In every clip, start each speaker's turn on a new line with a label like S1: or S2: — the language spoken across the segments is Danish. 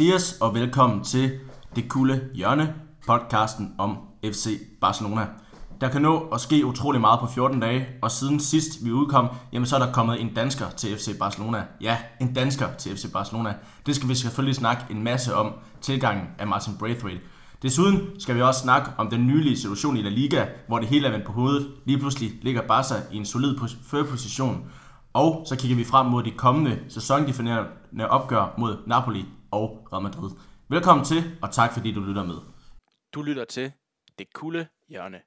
S1: Dias og velkommen til Det Kulde Hjørne, podcasten om FC Barcelona. Der kan nå at ske utrolig meget på 14 dage, og siden sidst vi udkom, jamen så er der kommet en dansker til FC Barcelona. Ja, en dansker til FC Barcelona. Det skal vi selvfølgelig snakke en masse om, tilgangen af Martin Braithwaite. Desuden skal vi også snakke om den nylige situation i La Liga, hvor det hele er vendt på hovedet. Lige pludselig ligger Barca i en solid førerposition. Og så kigger vi frem mod de kommende sæsondefinerende opgør mod Napoli og Real Madrid. Velkommen til, og tak fordi du lytter med.
S2: Du lytter til Det Kulde Hjørne,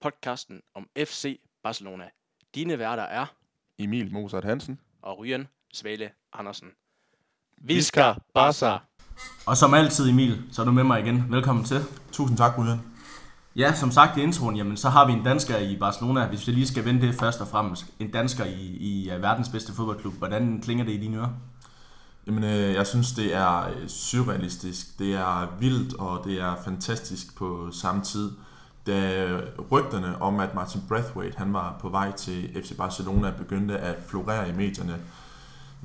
S2: podcasten om FC Barcelona. Dine værter er
S3: Emil Mozart Hansen
S2: og Ryan Svale Andersen.
S3: Viska Barca!
S1: Og som altid Emil, så er du med mig igen. Velkommen til.
S3: Tusind tak, Ryan.
S1: Ja, som sagt i introen, jamen, så har vi en dansker i Barcelona. Hvis vi lige skal vende det først og fremmest. En dansker i, i uh, verdens bedste fodboldklub. Hvordan klinger det i dine ører?
S3: Jamen, øh, jeg synes, det er øh, surrealistisk. Det er vildt, og det er fantastisk på samme tid. Da øh, rygterne om, at Martin Brathwaite han var på vej til FC Barcelona, begyndte at florere i medierne,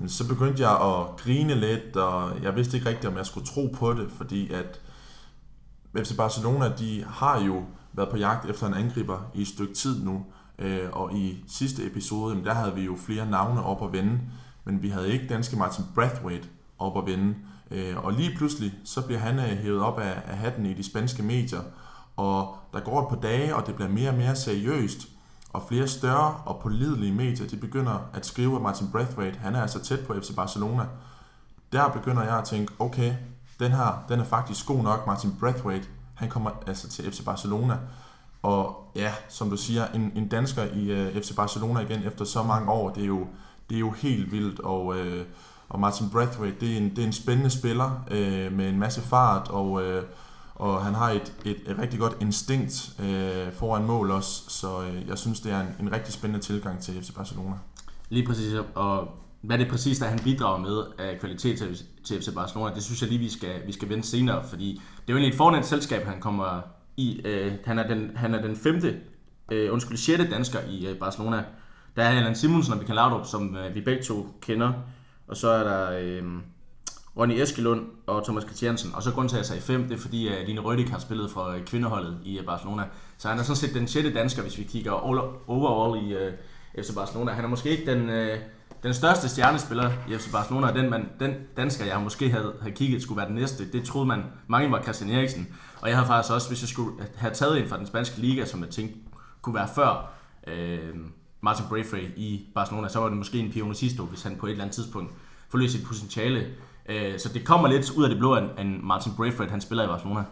S3: så begyndte jeg at grine lidt, og jeg vidste ikke rigtigt, om jeg skulle tro på det, fordi at FC Barcelona, de har jo været på jagt efter en angriber i et stykke tid nu, øh, og i sidste episode, der havde vi jo flere navne op at vende, men vi havde ikke danske Martin Brathwaite op at vinde. Øh, og lige pludselig, så bliver han øh, hævet op af, af hatten i de spanske medier, og der går et par dage, og det bliver mere og mere seriøst, og flere større og pålidelige medier, de begynder at skrive, at Martin Brathwaite, han er altså tæt på FC Barcelona. Der begynder jeg at tænke, okay, den her, den er faktisk god nok. Martin Brathwaite, han kommer altså til FC Barcelona. Og ja, som du siger, en, en dansker i øh, uh, FC Barcelona igen efter så mange år, det er jo, det er jo helt vildt. Og, øh, og Martin Brathwaite, det er en, det er en spændende spiller øh, med en masse fart, og, øh, og han har et, et, et rigtig godt instinkt øh, foran mål også. Så øh, jeg synes, det er en, en rigtig spændende tilgang til FC Barcelona.
S1: Lige præcis, og hvad det præcis er, han bidrager med af kvalitet til, til FC Barcelona, det synes jeg lige, vi skal, vi skal vende senere, fordi det er jo egentlig et fornemt selskab, han kommer i. Øh, han, er den, han er den femte, øh, undskyld, sjette dansker i øh, Barcelona. Der er Allan Simonsen og Michael Laudrup, som øh, vi begge to kender, og så er der øh, Ronny Eskelund og Thomas Christiansen. Og så grund til, at jeg sagde 5, det er fordi, at Line Rødik har spillet for øh, kvindeholdet i øh, Barcelona. Så han er sådan set den sjette dansker, hvis vi kigger overall i øh, FC Barcelona. Han er måske ikke den... Øh, den største stjernespiller i FC Barcelona, den, man, den dansker, jeg måske havde, havde kigget, skulle være den næste, det troede man, mange var Christian Eriksen. Og jeg havde faktisk også, hvis jeg skulle have taget en fra den spanske liga, som jeg tænkte kunne være før øh, Martin Braithwaite i Barcelona, så var det måske en Pio Sisto, hvis han på et eller andet tidspunkt forløser sit potentiale. Øh, så det kommer lidt ud af det blå, at Martin Braithwaite han spiller i Barcelona.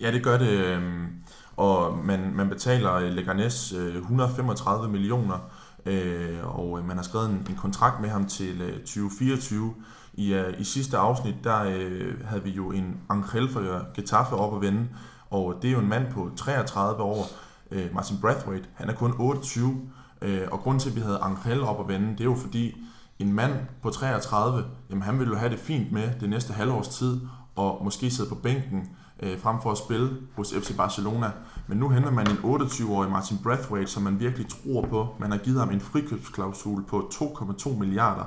S3: Ja, det gør det. Øhm, og man, man betaler øh, Leganes øh, 135 millioner øh, og man har skrevet en, en kontrakt med ham til 2024. I, I sidste afsnit, der øh, havde vi jo en Angel for Getafe op at vende, og det er jo en mand på 33 år, øh, Martin Brathwaite, han er kun 28, øh, og grunden til, at vi havde Angel op at vende, det er jo fordi, en mand på 33, jamen han ville jo have det fint med det næste halvårs tid, og måske sidde på bænken, øh, frem for at spille hos FC Barcelona. Men nu henter man en 28-årig Martin Brathwaite, som man virkelig tror på. Man har givet ham en frikøbsklausul på 2,2 milliarder.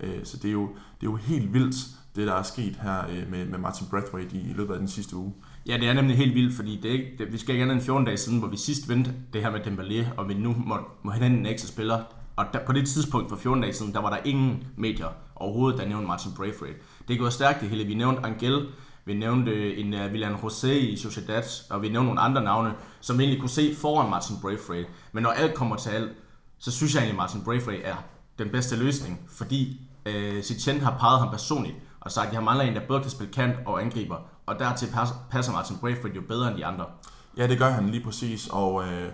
S3: Øh, så det er, jo, det er jo helt vildt, det der er sket her øh, med, med Martin Brathwaite i, i løbet af den sidste uge.
S1: Ja, det er nemlig helt vildt, fordi det er ikke, det, vi skal ikke andet end 14 dage siden, hvor vi sidst vendte det her med Dembélé, og vi nu må, må hente en ekstra spiller. Og der, på det tidspunkt for 14 dage siden, der var der ingen medier overhovedet, der nævnte Martin Braithwaite. Det går stærkt det hele. Vi nævnte Angel, vi nævnte øh, en øh, uh, William José i Sociedad, og vi nævnte nogle andre navne, som vi egentlig kunne se foran Martin Braithwaite. Men når alt kommer til alt, så synes jeg egentlig, at Martin Braithwaite er den bedste løsning, fordi øh, uh, Sitchen har peget ham personligt og sagt, at jeg mangler en, der både kan spille kant og angriber, og dertil passer Martin Braithwaite jo bedre end de andre.
S3: Ja, det gør han lige præcis, og, øh,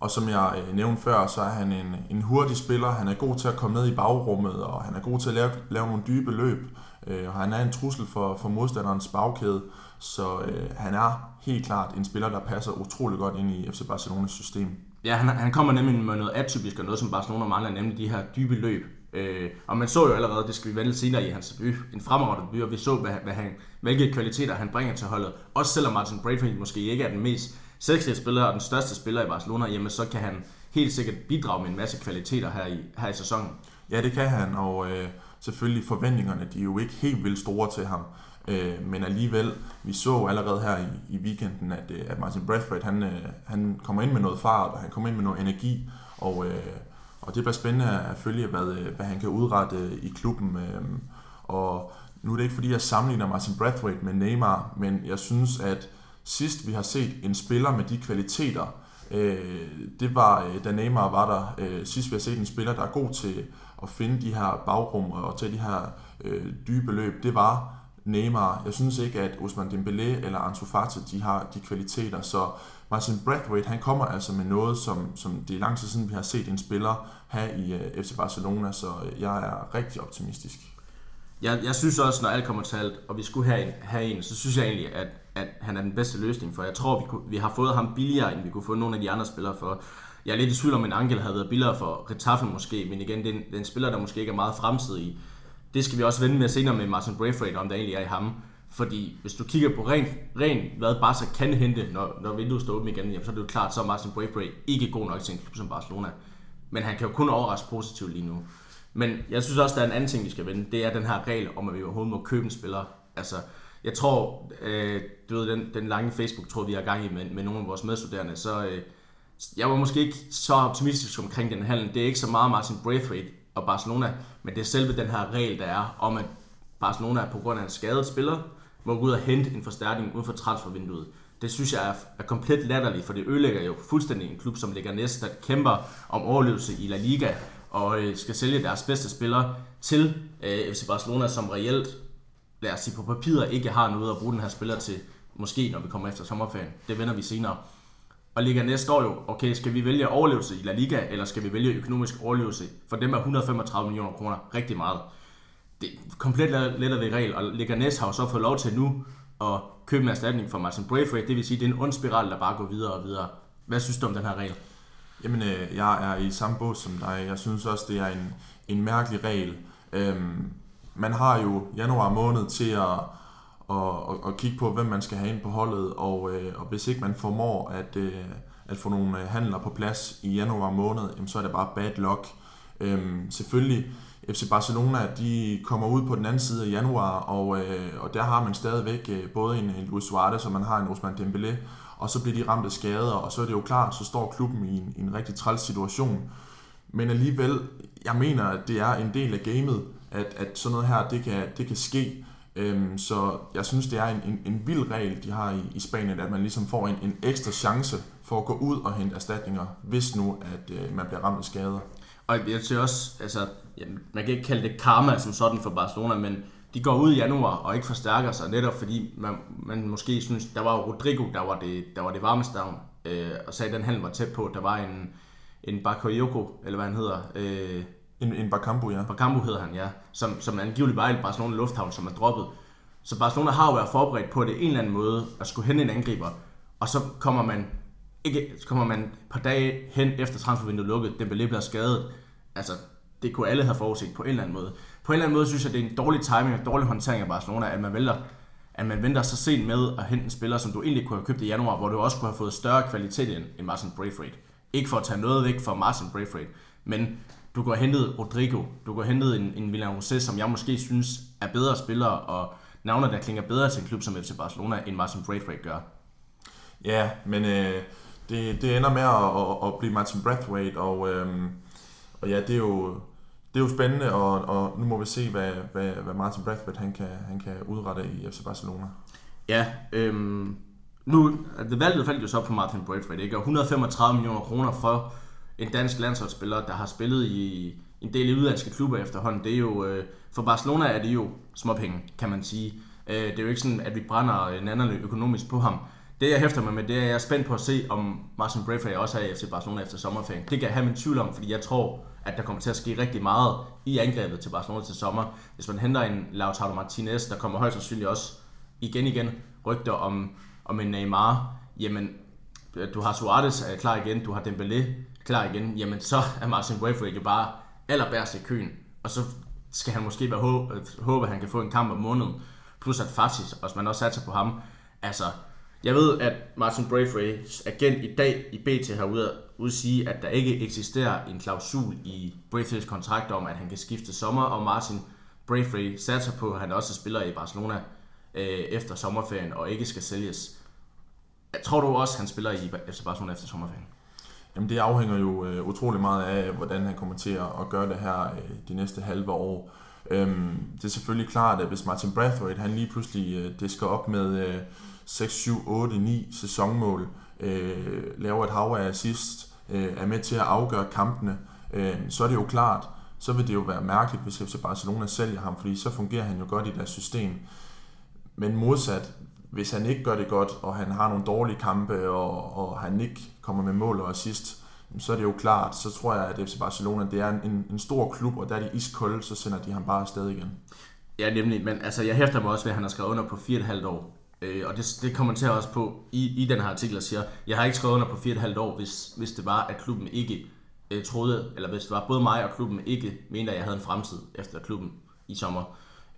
S3: og som jeg øh, nævnte før, så er han en, en hurtig spiller. Han er god til at komme ned i bagrummet, og han er god til at lave, lave nogle dybe løb. Øh, han er en trussel for, for modstanderens bagkæde, så øh, han er helt klart en spiller, der passer utrolig godt ind i FC Barcelonas system.
S1: Ja, han, han kommer nemlig med noget atypisk og noget, som Barcelona mangler, nemlig de her dybe løb. Øh, og man så jo allerede, det skal vi vende senere i hans debut, en fremragende debut, og vi så, hvad, hvad han, hvilke kvaliteter han bringer til holdet. Også selvom Martin Braithwaite måske ikke er den mest sexede spiller og den største spiller i Barcelona, jamen så kan han helt sikkert bidrage med en masse kvaliteter her i, her i sæsonen.
S3: Ja, det kan han, og, øh, selvfølgelig forventningerne, de er jo ikke helt vildt store til ham. Øh, men alligevel, vi så allerede her i, i weekenden, at, øh, at Martin Braithwaite, han, øh, han kommer ind med noget fart, og han kommer ind med noget energi, og, øh, og det bliver spændende at følge, hvad, øh, hvad han kan udrette øh, i klubben. Øh. Og nu er det ikke fordi, jeg sammenligner Martin Brathwaite med Neymar, men jeg synes, at sidst vi har set en spiller med de kvaliteter, øh, det var, da Neymar var der. Øh, sidst vi har set en spiller, der er god til at finde de her bagrum og til de her øh, dybe løb, det var Neymar. Jeg synes ikke, at Osman Dembélé eller Ansu Fati, de har de kvaliteter, så Martin Brathwaite, han kommer altså med noget, som, som det er lang tid siden, vi har set en spiller have i øh, FC Barcelona, så øh, jeg er rigtig optimistisk.
S1: Jeg, jeg synes også, når alt kommer til alt, og vi skulle have en, have en så synes jeg egentlig, at, at han er den bedste løsning, for jeg tror, vi, kunne, vi har fået ham billigere, end vi kunne få nogle af de andre spillere for. Jeg er lidt i tvivl om, en Angel havde været billigere for Retaffe måske, men igen, det er, en, det er en spiller, der måske ikke er meget fremtidig. i. Det skal vi også vende med senere med Martin Braithwaite, om der egentlig er i ham. Fordi hvis du kigger på rent, ren, hvad Barca kan hente, når, når vinduet står åbent igen, jamen, så er det jo klart, så er Martin Braithwaite ikke god nok til en klub som Barcelona. Men han kan jo kun overraske positivt lige nu. Men jeg synes også, der er en anden ting, vi skal vende. Det er den her regel om, at vi overhovedet må købe en spiller. Altså, jeg tror, øh, du ved, den, den lange Facebook-tråd, vi har gang i med, med nogle af vores medstuderende, så øh, jeg var måske ikke så optimistisk omkring den handel. Det er ikke så meget Martin Braithwaite og Barcelona, men det er selve den her regel, der er om, at Barcelona på grund af en skadet spiller, må gå ud og hente en forstærkning uden for transfervinduet. Det synes jeg er, er komplet latterligt, for det ødelægger jo fuldstændig en klub, som ligger næsten der kæmper om overlevelse i La Liga, og øh, skal sælge deres bedste spillere til øh, FC Barcelona, som reelt, lad os sige på papiret, ikke har noget at bruge den her spiller til, måske når vi kommer efter sommerferien. Det vender vi senere. Og ligger næste år jo, okay, skal vi vælge overlevelse i La Liga, eller skal vi vælge økonomisk overlevelse? For dem er 135 millioner kroner rigtig meget. Det er komplet lettere regel, og Leganes har jo så fået lov til nu at købe en erstatning for Martin Braithwaite. Det vil sige, det er en ond spiral, der bare går videre og videre. Hvad synes du om den her regel?
S3: Jamen, øh, jeg er i samme båd som dig. Jeg synes også, det er en, en mærkelig regel. Øhm, man har jo januar måned til at, at, at, at kigge på, hvem man skal have ind på holdet, og, øh, og hvis ikke man formår at, øh, at få nogle handler på plads i januar måned, jamen, så er det bare bad luck. Øhm, selvfølgelig, FC Barcelona, de kommer ud på den anden side af januar, og, øh, og der har man stadigvæk øh, både en, en Luis Suarez, og man har en Osman Dembélé, og så bliver de ramt af skader, og så er det jo klart, så står klubben i en, i en rigtig træls situation. Men alligevel, jeg mener, at det er en del af gamet, at, at sådan noget her, det kan, det kan ske. Øhm, så jeg synes, det er en, en, en vild regel, de har i, i Spanien, at man ligesom får en, en ekstra chance for at gå ud og hente erstatninger, hvis nu, at øh, man bliver ramt af skader.
S1: Og jeg synes også, altså, man kan ikke kalde det karma som sådan for Barcelona, men de går ud i januar og ikke forstærker sig, netop fordi man, man måske synes, der var Rodrigo, der var det, der var det varmeste navn, øh, og sagde, at den handel var tæt på. Der var en, en Bakayoko, eller hvad han hedder. Øh,
S3: en, en Bakambu, ja.
S1: Bakambu hedder han, ja. Som, som angiveligt var i Barcelona Lufthavn, som er droppet. Så Barcelona har jo været forberedt på det en eller anden måde, at skulle hente en angriber. Og så kommer man ikke, så kommer man et par dage hen efter transfervinduet lukket, den bliver skadet. Altså, det kunne alle have forudset på en eller anden måde. På en eller anden måde synes jeg, det er en dårlig timing og dårlig håndtering af Barcelona, at man vælger at man venter så sent med at hente en spiller, som du egentlig kunne have købt i januar, hvor du også kunne have fået større kvalitet end, Martin Braithwaite. Ikke for at tage noget væk fra Martin Braithwaite, men du kunne have hentet Rodrigo, du kunne have hentet en, en William Rosé, som jeg måske synes er bedre spillere, og navne, der klinger bedre til en klub som FC Barcelona, end Martin Braithwaite gør.
S3: Ja, men øh, det, det ender med at, at, at blive Martin Braithwaite, og, øh, og ja, det er jo det er jo spændende, og, og nu må vi se, hvad, hvad, hvad Martin Brathwaite han kan, han kan udrette i FC Barcelona.
S1: Ja, øhm, nu, det valget faldt jo så på Martin Braithwaite, ikke? Og 135 millioner kroner for en dansk landsholdsspiller, der har spillet i en del udlandske klubber efterhånden, det er jo, øh, for Barcelona er det jo småpenge, kan man sige. Øh, det er jo ikke sådan, at vi brænder en anden økonomisk på ham. Det jeg hæfter mig med, det er, at jeg er spændt på at se, om Martin Braithwaite også er i FC Barcelona efter sommerferien. Det kan jeg have min tvivl om, fordi jeg tror, at der kommer til at ske rigtig meget i angrebet til Barcelona til sommer. Hvis man henter en Lautaro Martinez, der kommer højst sandsynligt også igen igen rygter om, om en Neymar, jamen du har Suarez er klar igen, du har Dembélé klar igen, jamen så er Martin Braithwaite jo bare allerbærst i køen, og så skal han måske være håbe, at han kan få en kamp om måneden, plus at faktisk, og man også satser på ham, altså jeg ved, at Martin Braithwaite's agent i dag i BT har ude at udsige, at der ikke eksisterer en klausul i Braithwaite's kontrakt om, at han kan skifte sommer, og Martin Braithwaite satser på, at han også spiller i Barcelona øh, efter sommerferien og ikke skal sælges. Tror du også, at han spiller i FC Barcelona efter sommerferien?
S3: Jamen det afhænger jo øh, utrolig meget af, hvordan han kommer til at gøre det her øh, de næste halve år. Øhm, det er selvfølgelig klart, at hvis Martin Braithwaite han lige pludselig øh, disker op med øh, 6, 7, 8, 9 sæsonmål, øh, laver et hav af assist, øh, er med til at afgøre kampene, øh, så er det jo klart, så vil det jo være mærkeligt, hvis FC Barcelona sælger ham, fordi så fungerer han jo godt i deres system. Men modsat, hvis han ikke gør det godt, og han har nogle dårlige kampe, og, og han ikke kommer med mål og assist, så er det jo klart, så tror jeg, at FC Barcelona det er en, en stor klub, og der er de iskolde, så sender de ham bare afsted igen.
S1: Ja, nemlig, men altså, jeg hæfter mig også ved, at han har skrevet under på 4,5 år. Øh, og det, det kommenterer også på i, i den her artikel, og siger, jeg har ikke skrevet under på 4,5 år, hvis, hvis det var, at klubben ikke øh, troede, eller hvis det var både mig og klubben ikke mente, at jeg havde en fremtid efter klubben i sommer.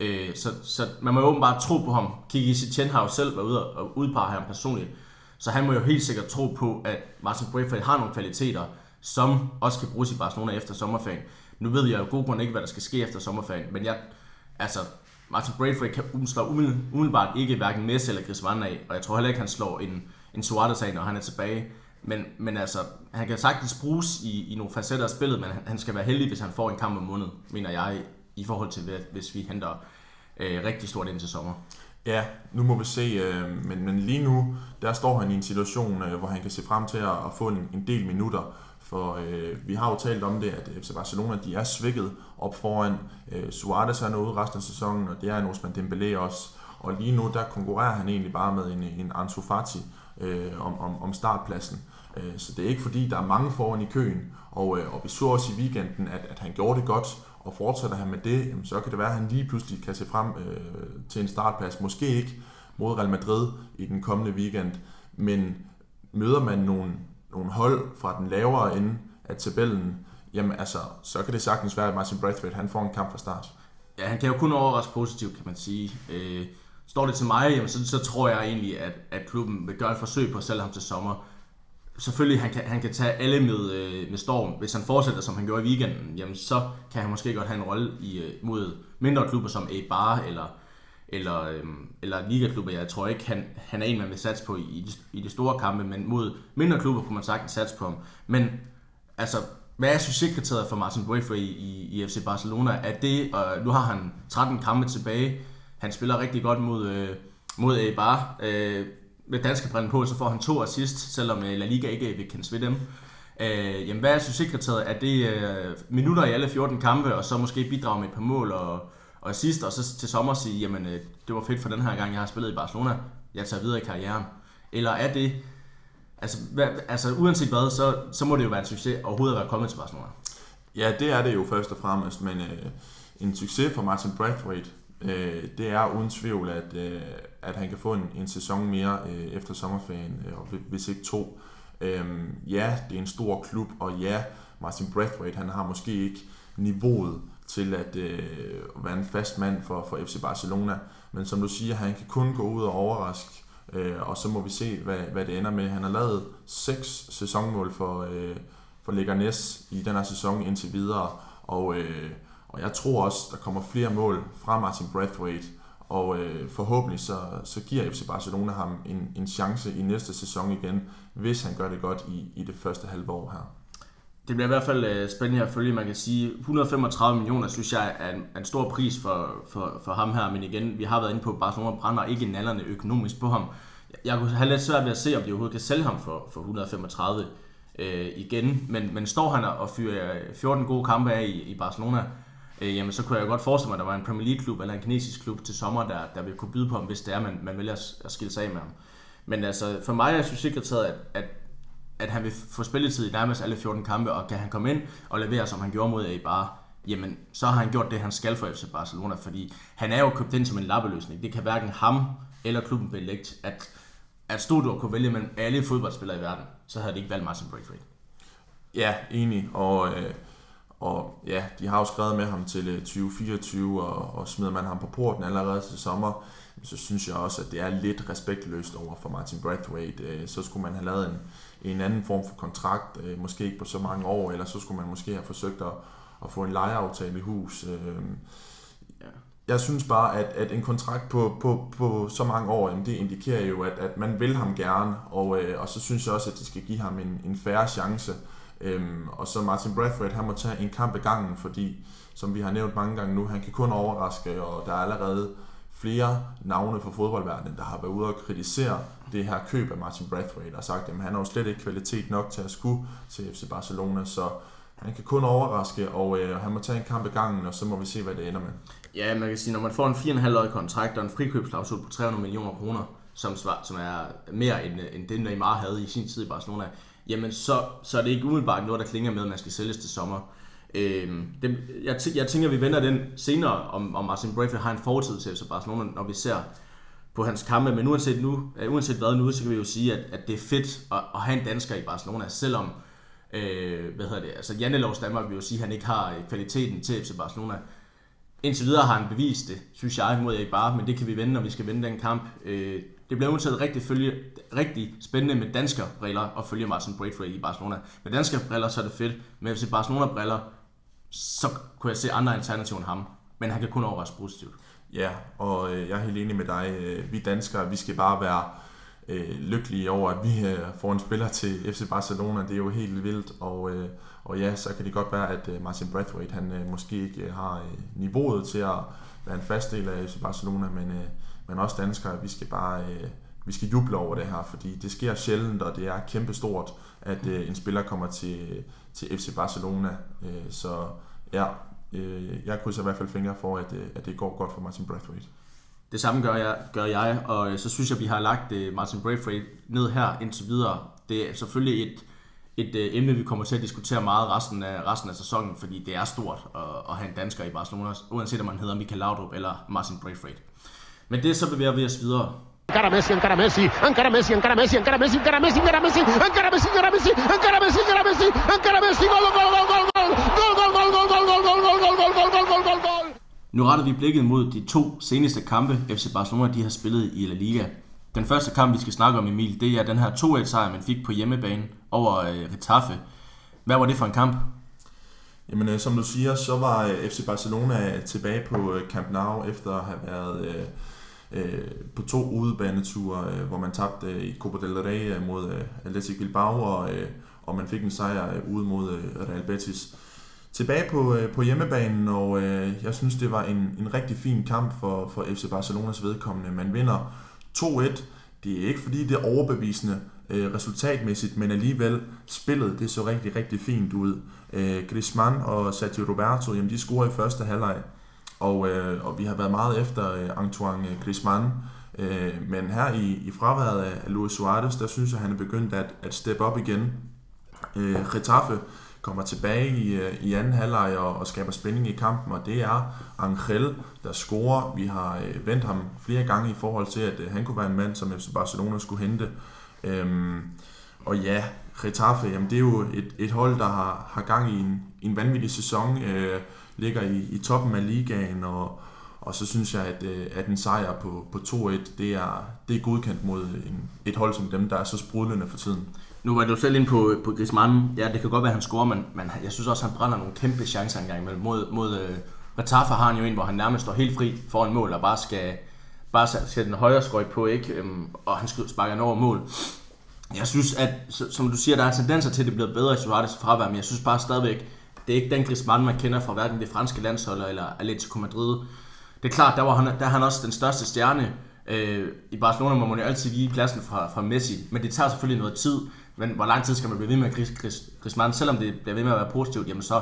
S1: Øh, så, så man må jo åbenbart tro på ham. Kiki Setien har jo selv været ude og udpege ham personligt. Så han må jo helt sikkert tro på, at Martin Braithwaite har nogle kvaliteter, som også kan bruges i Barcelona efter sommerferien. Nu ved jeg jo god grund ikke, hvad der skal ske efter sommerferien, men jeg, altså, Martin Braithwaite kan slår umiddelbart ikke hverken Messi eller Griezmann af, og jeg tror heller ikke, han slår en, en Suarez af, når han er tilbage. Men, men altså, han kan sagtens bruges i, i nogle facetter af spillet, men han, han skal være heldig, hvis han får en kamp om måneden, mener jeg, i forhold til, hvis vi henter øh, rigtig stort ind til sommer.
S3: Ja, nu må vi se, øh, men, men lige nu, der står han i en situation, øh, hvor han kan se frem til at, at få en, en del minutter, for øh, vi har jo talt om det, at FC Barcelona de er svækket op foran. Øh, Suarez er noget resten af sæsonen, og det er en Osman Dembélé også. Og lige nu, der konkurrerer han egentlig bare med en, en Ansu Fati øh, om, om, om startpladsen. Øh, så det er ikke fordi, der er mange foran i køen. Og, øh, og vi så også i weekenden, at, at han gjorde det godt, og fortsætter han med det, jamen, så kan det være, at han lige pludselig kan se frem øh, til en startplads. Måske ikke mod Real Madrid i den kommende weekend, men møder man nogle, nogle hold fra den lavere ende af tabellen, jamen altså, så kan det sagtens være, at Martin Braithwaite han får en kamp fra start.
S1: Ja, han kan jo kun overraske positivt, kan man sige. Øh, står det til mig, jamen, så, så tror jeg egentlig, at, at klubben vil gøre et forsøg på at sælge ham til sommer selvfølgelig, han kan, han kan tage alle med, øh, med storm. Hvis han fortsætter, som han gjorde i weekenden, jamen, så kan han måske godt have en rolle i, øh, mod mindre klubber som Eibar eller, eller, øh, eller ligaklubber. Jeg tror ikke, han, han er en, man vil satse på i, i, de, i de store kampe, men mod mindre klubber kunne man sagtens satse på ham. Men altså, hvad er succeskriteriet for Martin Braithwaite i, i, i FC Barcelona? Er det, og nu har han 13 kampe tilbage, han spiller rigtig godt mod, øh, mod Eibar. Øh, med danske brænde på, så får han to assist, selvom øh, La Liga ikke vil kendes ved dem. Øh, jamen, hvad er succeskriteriet? Er det øh, minutter i alle 14 kampe, og så måske bidrage med et par mål og, og sidst, og så til sommer sige, jamen, øh, det var fedt for den her gang, jeg har spillet i Barcelona, jeg tager videre i karrieren. Eller er det, altså, hvad, altså uanset hvad, så, så må det jo være en succes overhovedet at være kommet til Barcelona.
S3: Ja, det er det jo først og fremmest, men øh, en succes for Martin Braithwaite, øh, det er uden tvivl, at, øh, at han kan få en, en sæson mere øh, efter sommerferien, øh, og hvis ikke to. Øh, ja, det er en stor klub, og ja, Martin Braithwaite, han har måske ikke niveauet til at øh, være en fast mand for, for FC Barcelona, men som du siger, han kan kun gå ud og overraske, øh, og så må vi se, hvad, hvad det ender med. Han har lavet seks sæsonmål for, øh, for Leganes i den her sæson indtil videre, og, øh, og jeg tror også, der kommer flere mål fra Martin Braithwaite, og øh, forhåbentlig så, så giver FC Barcelona ham en, en chance i næste sæson igen, hvis han gør det godt i, i det første halve år her.
S1: Det bliver i hvert fald øh, spændende at følge. Man kan sige, 135 millioner synes jeg er en, en stor pris for, for, for ham her. Men igen, vi har været inde på, at Barcelona brænder ikke nallerne økonomisk på ham. Jeg kunne have lidt svært ved at se, om de overhovedet kan sælge ham for, for 135 øh, igen. Men, men står han og fyrer øh, 14 gode kampe af i, i Barcelona, øh, jamen så kunne jeg godt forestille mig, at der var en Premier League-klub eller en kinesisk klub til sommer, der, der ville kunne byde på ham, hvis det er, man, man vælger at, at skille sig af med ham. Men altså, for mig er succeskriteriet, at, at, at han vil få spilletid i nærmest alle 14 kampe, og kan han komme ind og levere, som han gjorde mod bare jamen så har han gjort det, han skal for FC Barcelona, fordi han er jo købt ind som en lappeløsning. Det kan hverken ham eller klubben belægge, at, at Studio kunne vælge mellem alle fodboldspillere i verden, så havde de ikke valgt Martin Braithwaite.
S3: Ja, enig, og... Øh og ja, de har jo skrevet med ham til øh, 2024, og, og smider man ham på porten allerede til sommer, så synes jeg også, at det er lidt respektløst over for Martin Braithwaite. Øh, så skulle man have lavet en, en anden form for kontrakt, øh, måske ikke på så mange år, eller så skulle man måske have forsøgt at, at få en lejeaftale i hus. jeg synes bare, at, at en kontrakt på, på, på så mange år, jamen det indikerer jo, at, at man vil ham gerne, og, øh, og så synes jeg også, at de skal give ham en, en færre chance. Øhm, og så Martin Brathwaite, han må tage en kamp i gangen, fordi, som vi har nævnt mange gange nu, han kan kun overraske, og der er allerede flere navne fra fodboldverdenen, der har været ude og kritisere det her køb af Martin Brathwaite, og sagt, at han har jo slet ikke kvalitet nok til at skulle til FC Barcelona, så han kan kun overraske, og øh, han må tage en kamp i gangen, og så må vi se, hvad det ender med.
S1: Ja, man kan sige, når man får en 4,5-årig kontrakt og en frikøbsklausul på 300 millioner kroner, som, svar, som er mere end, end det, Neymar havde i sin tid i Barcelona, jamen så, så er det ikke umiddelbart noget, der klinger med, at man skal sælges til sommer. Øhm, det, jeg, jeg tænker, at vi vender den senere, om, om Martin Braithwaite har en fortid til FC Barcelona, når vi ser på hans kampe. Men uanset, nu, øh, uanset hvad nu, så kan vi jo sige, at, at det er fedt at, at have en dansker i Barcelona, selvom øh, hvad hedder det, altså Jannelovs Danmark vil jo sige, at han ikke har øh, kvaliteten til FC Barcelona. Indtil videre har han bevist det, synes jeg, mod ikke bare, men det kan vi vende, når vi skal vende den kamp. Øh, det bliver uanset rigtig, følge, rigtig spændende med danske briller at følge Martin Braithwaite i Barcelona. Med danske briller, så er det fedt. Med FC Barcelona briller, så kunne jeg se andre alternativer end ham. Men han kan kun overraske positivt.
S3: Ja, og øh, jeg er helt enig med dig. Øh, vi danskere, vi skal bare være øh, lykkelige over, at vi øh, får en spiller til FC Barcelona. Det er jo helt vildt, og, øh, og ja, så kan det godt være, at øh, Martin Brathwaite, han øh, måske ikke øh, har øh, niveauet til at være en fast del af FC Barcelona, men, øh, men også danskere, vi skal bare øh, vi skal juble over det her, fordi det sker sjældent, og det er kæmpestort, at øh, en spiller kommer til, til FC Barcelona. Øh, så ja, øh, jeg krydser i hvert fald fingre for, at, øh, at det går godt for Martin Braithwaite.
S1: Det samme gør jeg, gør jeg, og øh, så synes jeg, at vi har lagt øh, Martin Braithwaite ned her indtil videre. Det er selvfølgelig et, et øh, emne, vi kommer til at diskutere meget resten af, resten af sæsonen, fordi det er stort at, at have en dansker i Barcelona, uanset om man hedder Michael Laudrup eller Martin Braithwaite. Men det så bevæger vi os videre. Encara Messi, encara Messi, encara Messi, encara Messi, encara Messi, encara Messi, encara Messi, encara Messi, encara Messi, encara Messi, encara Messi, encara Messi, gol, gol, gol, gol, gol, gol, gol, gol, gol, gol, gol, gol, gol, gol, gol, gol, gol, gol, gol. Nu retter vi blikket mod de to seneste kampe, FC Barcelona de har spillet i La Liga. Den første kamp, vi skal snakke om, Emil, det er den her 2-1-sejr, man fik på hjemmebane over øh, Retafe. Hvad var det for en kamp?
S3: Jamen, øh, som du siger, så var øh, FC Barcelona tilbage på øh, Camp Nou efter at have været øh, øh, på to udebaneture, øh, hvor man tabte øh, i Copa del Rey øh, mod øh, Athletic Bilbao, og, øh, og man fik en sejr øh, ude mod øh, Real Betis tilbage på, øh, på hjemmebanen, og øh, jeg synes, det var en, en rigtig fin kamp for, for FC Barcelonas vedkommende. Man vinder 2-1. Det er ikke fordi, det er overbevisende øh, resultatmæssigt, men alligevel spillet, det så rigtig, rigtig fint ud. Øh, Griezmann og Sergio Roberto, jamen, de scorer i første halvleg, og, øh, og vi har været meget efter øh, Antoine Griezmann, øh, men her i, i fraværet af Luis Suarez, der synes jeg, han er begyndt at, at steppe op igen. Øh, Getafe kommer tilbage i, øh, i anden halvleg og, og skaber spænding i kampen, og det er Angel, der scorer. Vi har øh, vendt ham flere gange i forhold til, at øh, han kunne være en mand, som FC Barcelona skulle hente. Øhm, og ja, Getafe, jamen det er jo et, et hold, der har, har gang i en, en vanvittig sæson, øh, ligger i, i toppen af ligaen, og, og så synes jeg, at, øh, at en sejr på, på 2-1, det er, det er godkendt mod en, et hold som dem, der er så sprudlende for tiden.
S1: Nu var du selv ind på, på Griezmann. Ja, det kan godt være, at han scorer, men, men jeg synes også, at han brænder nogle kæmpe chancer engang imellem. Mod, mod øh, uh, Retafa har han jo en, hvor han nærmest står helt fri foran mål og bare skal bare sætte den højre skøjt på, ikke? Øhm, og han sparker den over mål. Jeg synes, at som du siger, der er tendenser til, at det bliver bedre i Suarez fravær, men jeg synes bare stadigvæk, det er ikke den Griezmann, man kender fra hverken det franske landshold eller Atletico Madrid. Det er klart, der, var han, der er han også den største stjerne. Øh, I Barcelona må man jo altid give pladsen fra, fra Messi, men det tager selvfølgelig noget tid. Men hvor lang tid skal man blive ved med Gris, Gris, Griezmann? Selvom det bliver ved med at være positivt, jamen så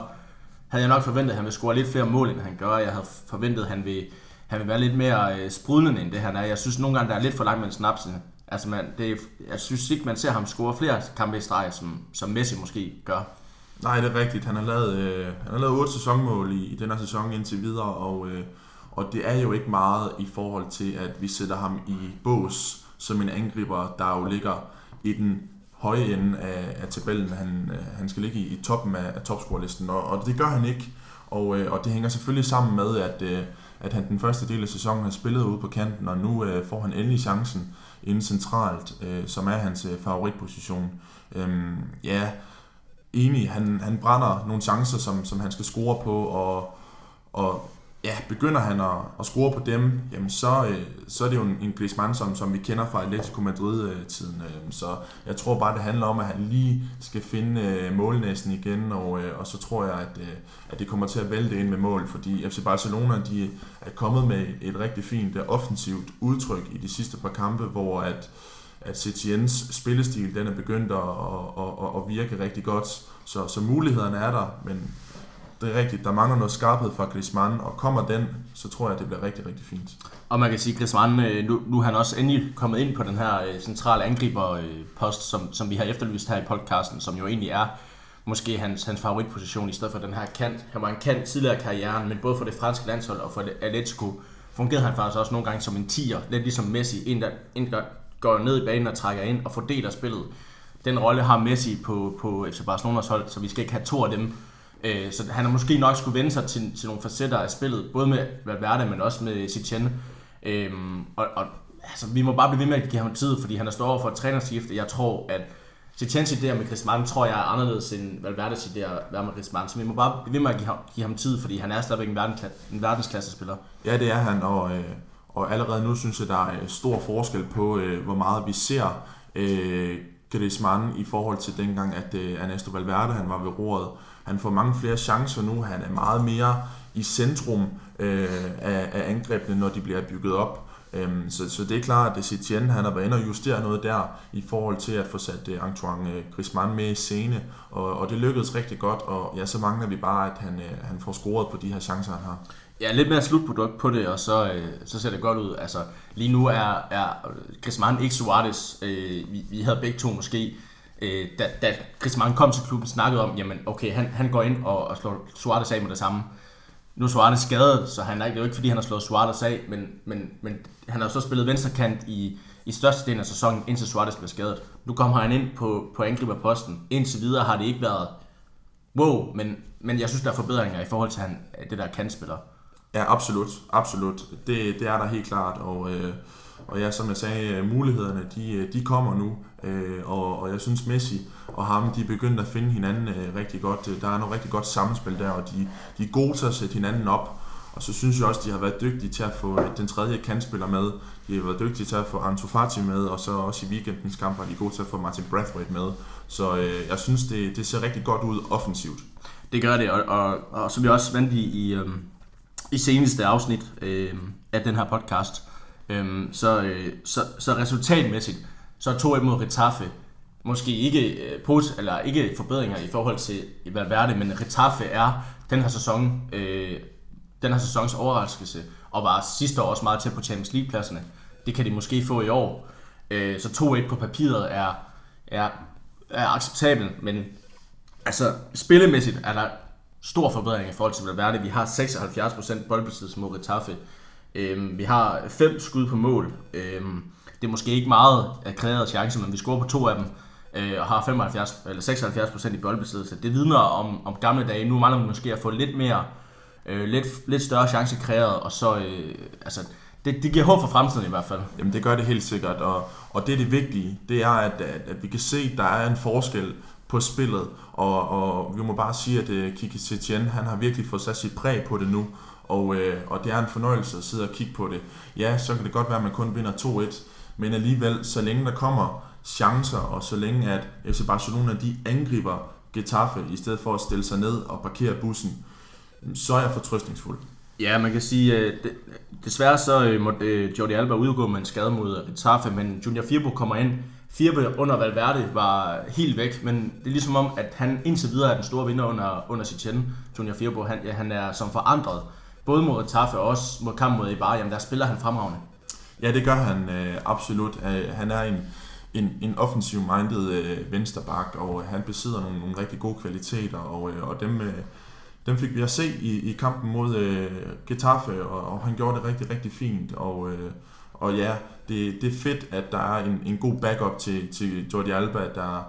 S1: havde jeg nok forventet, at han ville score lidt flere mål, end han gør. Jeg havde forventet, at han ville, han ville være lidt mere øh, sprudlende, end det han er. Jeg synes nogle gange, der er lidt for langt med snapsen. Altså, man, det, jeg synes ikke, man ser ham score flere kampe i streg, som, som Messi måske gør.
S3: Nej, det er rigtigt. Han har lavet, øh, han har lavet otte sæsonmål i, i den her sæson indtil videre, og, øh, og det er jo ikke meget i forhold til, at vi sætter ham i bås som en angriber, der jo ligger i den høje ende af, af tabellen. Han, øh, han skal ligge i, i toppen af, af topscorelisten, og, og det gør han ikke. Og, øh, og det hænger selvfølgelig sammen med, at, øh, at han den første del af sæsonen har spillet ude på kanten, og nu øh, får han endelig chancen inde centralt, øh, som er hans øh, favoritposition. Øhm, ja, enig, han, han brænder nogle chancer, som, som han skal score på, og, og ja, begynder han at, at score på dem, jamen så, øh, så er det jo en, en Griezmann, som, som vi kender fra Atletico Madrid-tiden. Øh, øh, så jeg tror bare, det handler om, at han lige skal finde øh, igen, og, øh, og så tror jeg, at, øh, at det kommer til at vælte ind med mål, fordi FC Barcelona de er kommet med et rigtig fint øh, offensivt udtryk i de sidste par kampe, hvor at, at Setiens spillestil den er begyndt at, at, at, at virke rigtig godt. Så, så mulighederne er der, men det er rigtigt, der mangler noget skarphed fra Griezmann, og kommer den, så tror jeg, det bliver rigtig, rigtig fint.
S1: Og man kan sige, at Griezmann, øh, nu, nu er han også endelig kommet ind på den her øh, centrale angriberpost, som, som vi har efterlyst her i podcasten, som jo egentlig er måske hans, hans favoritposition, i stedet for den her kant. Han var en kant tidligere i karrieren, men både for det franske landshold og for Atletico fungerede han faktisk også nogle gange som en tiger, lidt ligesom Messi, en der, en der går ned i banen og trækker ind og fordeler spillet. Den rolle har Messi på, på FC Barcelonas hold, så vi skal ikke have to af dem Øh, så han har måske nok skulle vende sig til, til nogle facetter af spillet, både med Valverde, men også med Sitchen. Øh, og, og altså, vi må bare blive ved med at give ham tid, fordi han er stået over for et trænerskifte. Jeg tror, at Sitchens idéer med Griezmann, tror jeg er anderledes end Valverdes idéer med Griezmann. Så vi må bare blive ved med at give ham, give ham tid, fordi han er stadigvæk en, verdensklasse, en verdensklassespiller.
S3: Ja, det er han, og, øh, og allerede nu synes jeg, der er øh, stor forskel på, øh, hvor meget vi ser øh, Griezmann i forhold til dengang, at øh, Ernesto Valverde han var ved roret. Han får mange flere chancer nu. Han er meget mere i centrum øh, af, af angrebene, når de bliver bygget op. Øhm, så, så det er klart, at Setien han har været inde og justere noget der i forhold til at få sat øh, Antoine uh, Griezmann med i scene, og, og det lykkedes rigtig godt, og ja, så mangler vi bare, at han, han får scoret på de her chancer, han har.
S1: Ja, lidt mere slutprodukt på det, og så, øh, så ser det godt ud. Altså, lige nu er, er Griezmann ikke Suarez. Øh, vi, vi havde begge to måske øh, da, da Griezmann kom til klubben, snakkede om, jamen okay, han, han går ind og, og slår Suarez af med det samme. Nu er Suarez skadet, så han er, det er jo ikke fordi, han har slået Suarez af, men, men, men han har så spillet venstrekant i, i største del af sæsonen, indtil Suarez blev skadet. Nu kommer han ind på, på angriberposten. Indtil videre har det ikke været wow, men, men jeg synes, der er forbedringer i forhold til han, det der kantspiller.
S3: Ja, absolut. Absolut. Det, det er der helt klart, og... Øh og ja, som jeg sagde, øh, mulighederne de, øh, de kommer nu, øh, og, og jeg synes Messi og ham, de er begyndt at finde hinanden øh, rigtig godt. Der er noget rigtig godt samspil der, og de, de er gode til at sætte hinanden op. Og så synes jeg også, de har været dygtige til at få den tredje kantspiller med. De har været dygtige til at få Ansu Fati med, og så også i weekendens kamp er de gode til at få Martin Brathwaite med. Så øh, jeg synes, det, det ser rigtig godt ud offensivt.
S1: Det gør det, og, og, og som vi også vandt i, i, øhm, i seneste afsnit øh, af den her podcast, øh, så, øh, så, så resultatmæssigt, så er 2-1 mod Retaffe måske ikke, øh, pos, eller ikke forbedringer i forhold til Valverde, men Retaffe er den her sæson, øh, den her sæsons overraskelse, og var sidste år også meget tæt på Champions League-pladserne. Det kan de måske få i år. Øh, så 2-1 på papiret er, er, er acceptabelt, men altså spillemæssigt er der stor forbedring i forhold til Valverde. Vi har 76% boldbesiddelse mod Retaffe. Øhm, vi har fem skud på mål. Øhm, det er måske ikke meget af kreerede chancer, men vi scorer på to af dem øh, og har 75 eller 76% i boldbesiddelse. Det vidner om, om gamle dage. Nu mangler vi måske at få lidt mere, øh, lidt, lidt større chance kreeret, og så, øh, altså, det, det giver håb for fremtiden i hvert fald.
S3: Jamen det gør det helt sikkert, og, og det er det vigtige, det er, at, at, at vi kan se, at der er en forskel på spillet, og, og vi må bare sige, at uh, Kiki Setien, han har virkelig fået sat sit præg på det nu, og, øh, og det er en fornøjelse at sidde og kigge på det. Ja, så kan det godt være, at man kun vinder 2-1, men alligevel, så længe der kommer chancer, og så længe at FC Barcelona de angriber Getafe, i stedet for at stille sig ned og parkere bussen, så er jeg fortrøstningsfuld.
S1: Ja, man kan sige, øh, at desværre så øh, måtte Jordi Alba udgå med en skade mod Getafe, men Junior Firpo kommer ind. Firpo under Valverde var helt væk, men det er ligesom om, at han indtil videre er den store vinder under, under Chichen. Junior Firpo, han, ja, han er som forandret både mod Taffe og også mod kamp mod Ibar, jamen der spiller han fremragende.
S3: Ja, det gør han øh, absolut. Øh, han er en, en, en offensiv-minded øh, vensterbak, og øh, han besidder nogle, nogle rigtig gode kvaliteter, og, øh, og dem, øh, dem fik vi at se i, i kampen mod øh, Getafe, og, og han gjorde det rigtig, rigtig fint, og, øh, og ja, det, det er fedt, at der er en, en god backup til, til Jordi Alba, der,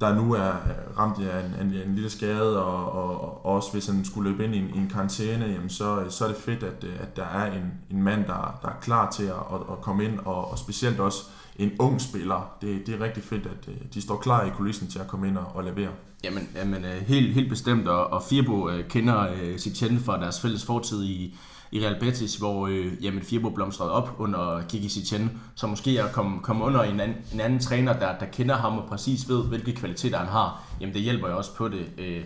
S3: der nu er ramt af en, en, en lille skade, og, og, og også hvis han skulle løbe ind i en, i en karantæne, jamen så, så er det fedt, at, at der er en, en mand, der, der er klar til at, at, at komme ind, og, og specielt også en ung spiller. Det, det er rigtig fedt, at øh, de står klar i kulissen til at komme ind og, og levere.
S1: Jamen, jamen øh, helt, helt bestemt, og, og Firbo øh, kender sit tjente fra deres fælles fortid i, i Real Betis, hvor øh, jamen, Firbo blomstrede op under Kiki Sitchen, så måske at komme, komme under en anden, en anden træner, der, der kender ham og præcis ved, hvilke kvaliteter han har, jamen det hjælper jo også på det. Øh,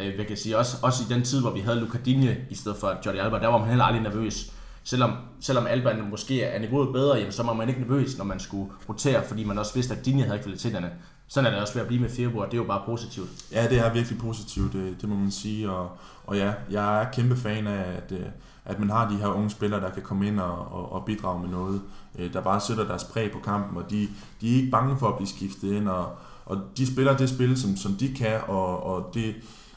S1: øh, jeg kan sige, også, også i den tid, hvor vi havde Lucadinje i stedet for Jordi Alba, der var man heller aldrig nervøs. Selvom, selvom Alba måske er niveauet bedre, jamen, så var man ikke nervøs, når man skulle rotere, fordi man også vidste, at Dinje havde kvaliteterne. Sådan er det også ved at blive med Firbo, og det er jo bare positivt.
S3: Ja, det er virkelig positivt, det, det må man sige. Og, og ja, jeg er kæmpe fan af, at, øh, at man har de her unge spillere, der kan komme ind og, og, og bidrage med noget, øh, der bare sætter deres præg på kampen, og de, de er ikke bange for at blive skiftet ind, og, og de spiller det spil, som, som de kan, og, og det,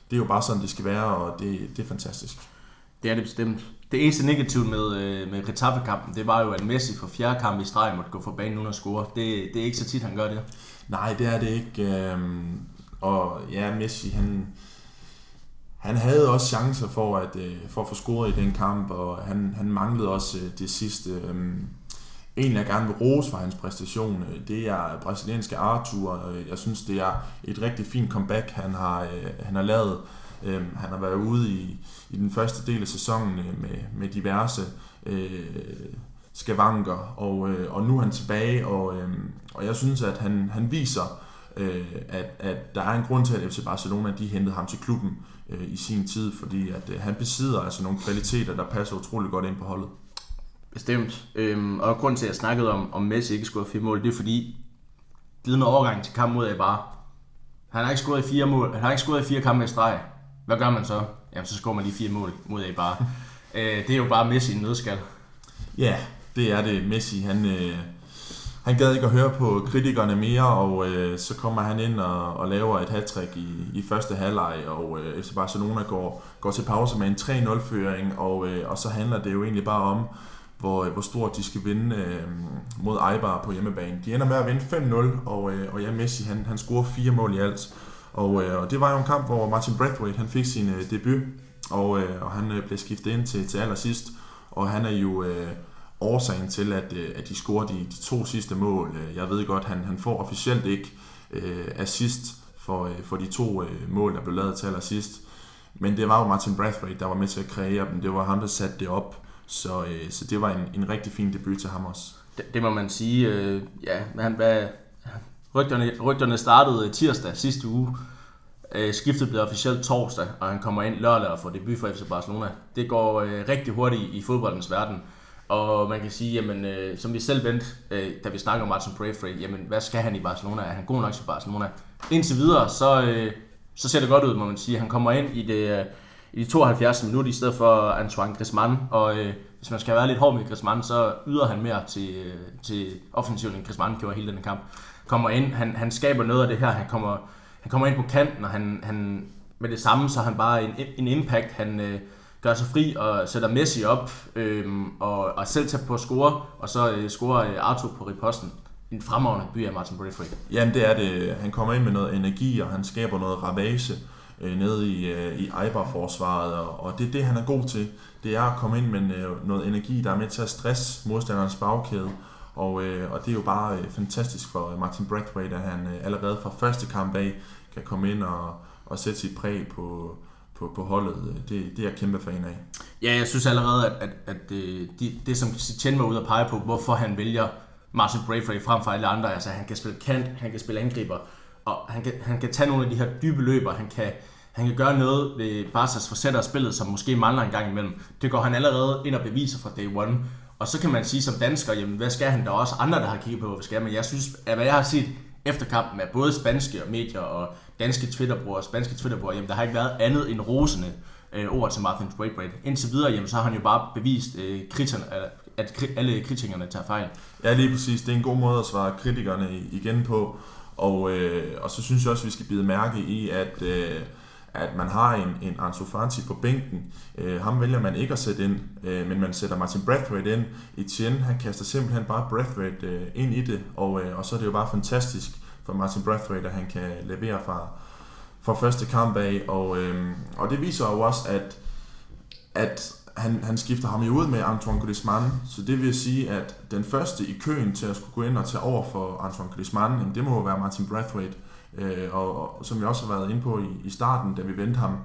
S3: det er jo bare sådan, det skal være, og det, det er fantastisk.
S1: Det er det bestemt. Det eneste negativt med, øh, med Getafe-kampen, det var jo, at Messi for fjerde kamp i streg måtte gå for banen uden at score. Det, det er ikke så tit, han gør det.
S3: Nej, det er det ikke. Øhm, og ja, Messi, han, han havde også chancer for at, øh, for at få scoret i den kamp, og han, han manglede også øh, det sidste. Øhm, en, jeg gerne vil rose for hans præstation, øh, det er brasilianske Arthur. Øh, jeg synes, det er et rigtig fint comeback, han har, øh, han har lavet. Øhm, han har været ude i, i den første del af sæsonen øh, med, med diverse øh, skavanker, og, øh, og nu er han tilbage, og, øh, og jeg synes, at han, han viser, øh, at, at der er en grund til, at FC Barcelona de hentede ham til klubben øh, i sin tid, fordi at øh, han besidder altså nogle kvaliteter, der passer utrolig godt ind på holdet.
S1: Bestemt. Øhm, og grund til, at jeg snakkede om, om Messi ikke skulle have fire mål, det er fordi, glidende overgang til kamp mod bare. Han har ikke scoret i fire mål. Han har ikke scoret i fire kampe i streg. Hvad gør man så? Jamen, så scorer man lige fire mål mod bare. øh, det er jo bare Messi i en nødskal.
S3: Ja, det er det. Messi, han, øh, han gad ikke at høre på kritikerne mere, og øh, så kommer han ind og, og laver et hat i, i første halvleg, og øh, FC Barcelona går, går til pause med en 3-0-føring, og, øh, og så handler det jo egentlig bare om, hvor, øh, hvor stort de skal vinde øh, mod Eibar på hjemmebane. De ender med at vinde 5-0, og, øh, og ja, Messi han, han scorer fire mål i alt. Og, øh, og det var jo en kamp, hvor Martin Brathwaite han fik sin øh, debut, og, øh, og han øh, blev skiftet ind til, til allersidst, og han er jo... Øh, årsagen til, at, øh, at de scorer de, de to sidste mål. Øh, jeg ved godt, han, han får officielt ikke øh, assist for, øh, for de to øh, mål, der blev lavet til allersidst. Men det var jo Martin Brathwaite, der var med til at kreere dem. Det var ham, der satte det op. Så, øh, så det var en, en rigtig fin debut til ham også.
S1: Det, det må man sige. Øh, ja, han, hvad, rygterne, rygterne startede øh, tirsdag sidste uge. Øh, skiftet blev officielt torsdag, og han kommer ind lørdag og får debut for FC Barcelona. Det går øh, rigtig hurtigt i fodboldens verden. Og man kan sige, jamen, øh, som vi selv vendte, øh, da vi snakker om Martin Braithwaite, jamen, hvad skal han i Barcelona? Er han god nok til Barcelona? Indtil videre, så, øh, så ser det godt ud, må man sige. Han kommer ind i det, øh, i de 72 minutter i stedet for Antoine Griezmann, og øh, hvis man skal være lidt hård med Griezmann, så yder han mere til, øh, til offensiven, end Griezmann gjorde hele den kamp. Kommer ind, han, han skaber noget af det her, han kommer, han kommer ind på kanten, og han, han, med det samme, så er han bare en, en impact, han, øh, gør sig fri og sætter Messi op, øh, og, og selv tager på at score, og så øh, scorer øh, Arthur på riposten. En fremragende by af Martin Braithwaite.
S3: Jamen det er det. Han kommer ind med noget energi, og han skaber noget ravage øh, nede i, øh, i Eibar-forsvaret, og, og det er det, han er god til. Det er at komme ind med øh, noget energi, der er med til at stresse modstanderens bagkæde. Og, øh, og det er jo bare øh, fantastisk for øh, Martin Braithwaite, at han øh, allerede fra første kamp af kan komme ind og, og sætte sit præg på, på, på holdet. Øh, det, det er jeg kæmpe fan af.
S1: Ja, jeg synes allerede, at, at, at øh, det, det, som Chen var ude at pege på, hvorfor han vælger Martin Braithwaite frem for alle andre, altså han kan spille kant, han kan spille angriber, og han kan, han kan tage nogle af de her dybe løber, han kan, han kan gøre noget ved Barca's forsætter spillet, som måske mangler en gang imellem. Det går han allerede ind og beviser fra day one. Og så kan man sige som dansker, jamen hvad skal han? Der er også andre, der har kigget på, hvad skal men jeg synes, at hvad jeg har set efter kampen af både spanske og medier og danske Twitterbrugere spanske Twitterbrugere, jamen der har ikke været andet end rosende øh, ord til Martin Braithwaite. Indtil videre, jamen, så har han jo bare bevist, øh, kritikerne, at alle kritikerne tager fejl.
S3: Ja, lige præcis. Det er en god måde at svare kritikerne igen på. Og, øh, og så synes jeg også, at vi skal bide mærke i, at, øh, at man har en, en Ansu Fati på bænken. Øh, ham vælger man ikke at sætte ind, øh, men man sætter Martin Braithwaite ind. Etienne, han kaster simpelthen bare Braithwaite øh, ind i det, og, øh, og så er det jo bare fantastisk for Martin Braithwaite, at han kan levere fra, fra første kamp af. Og, øh, og det viser jo også, at, at han, han skifter ham jo ud med Antoine Griezmann, så det vil sige, at den første i køen til at skulle gå ind og tage over for Antoine Griezmann, jamen det må jo være Martin Brathwaite. Øh, og, og som vi også har været inde på i, i starten, da vi vendte ham,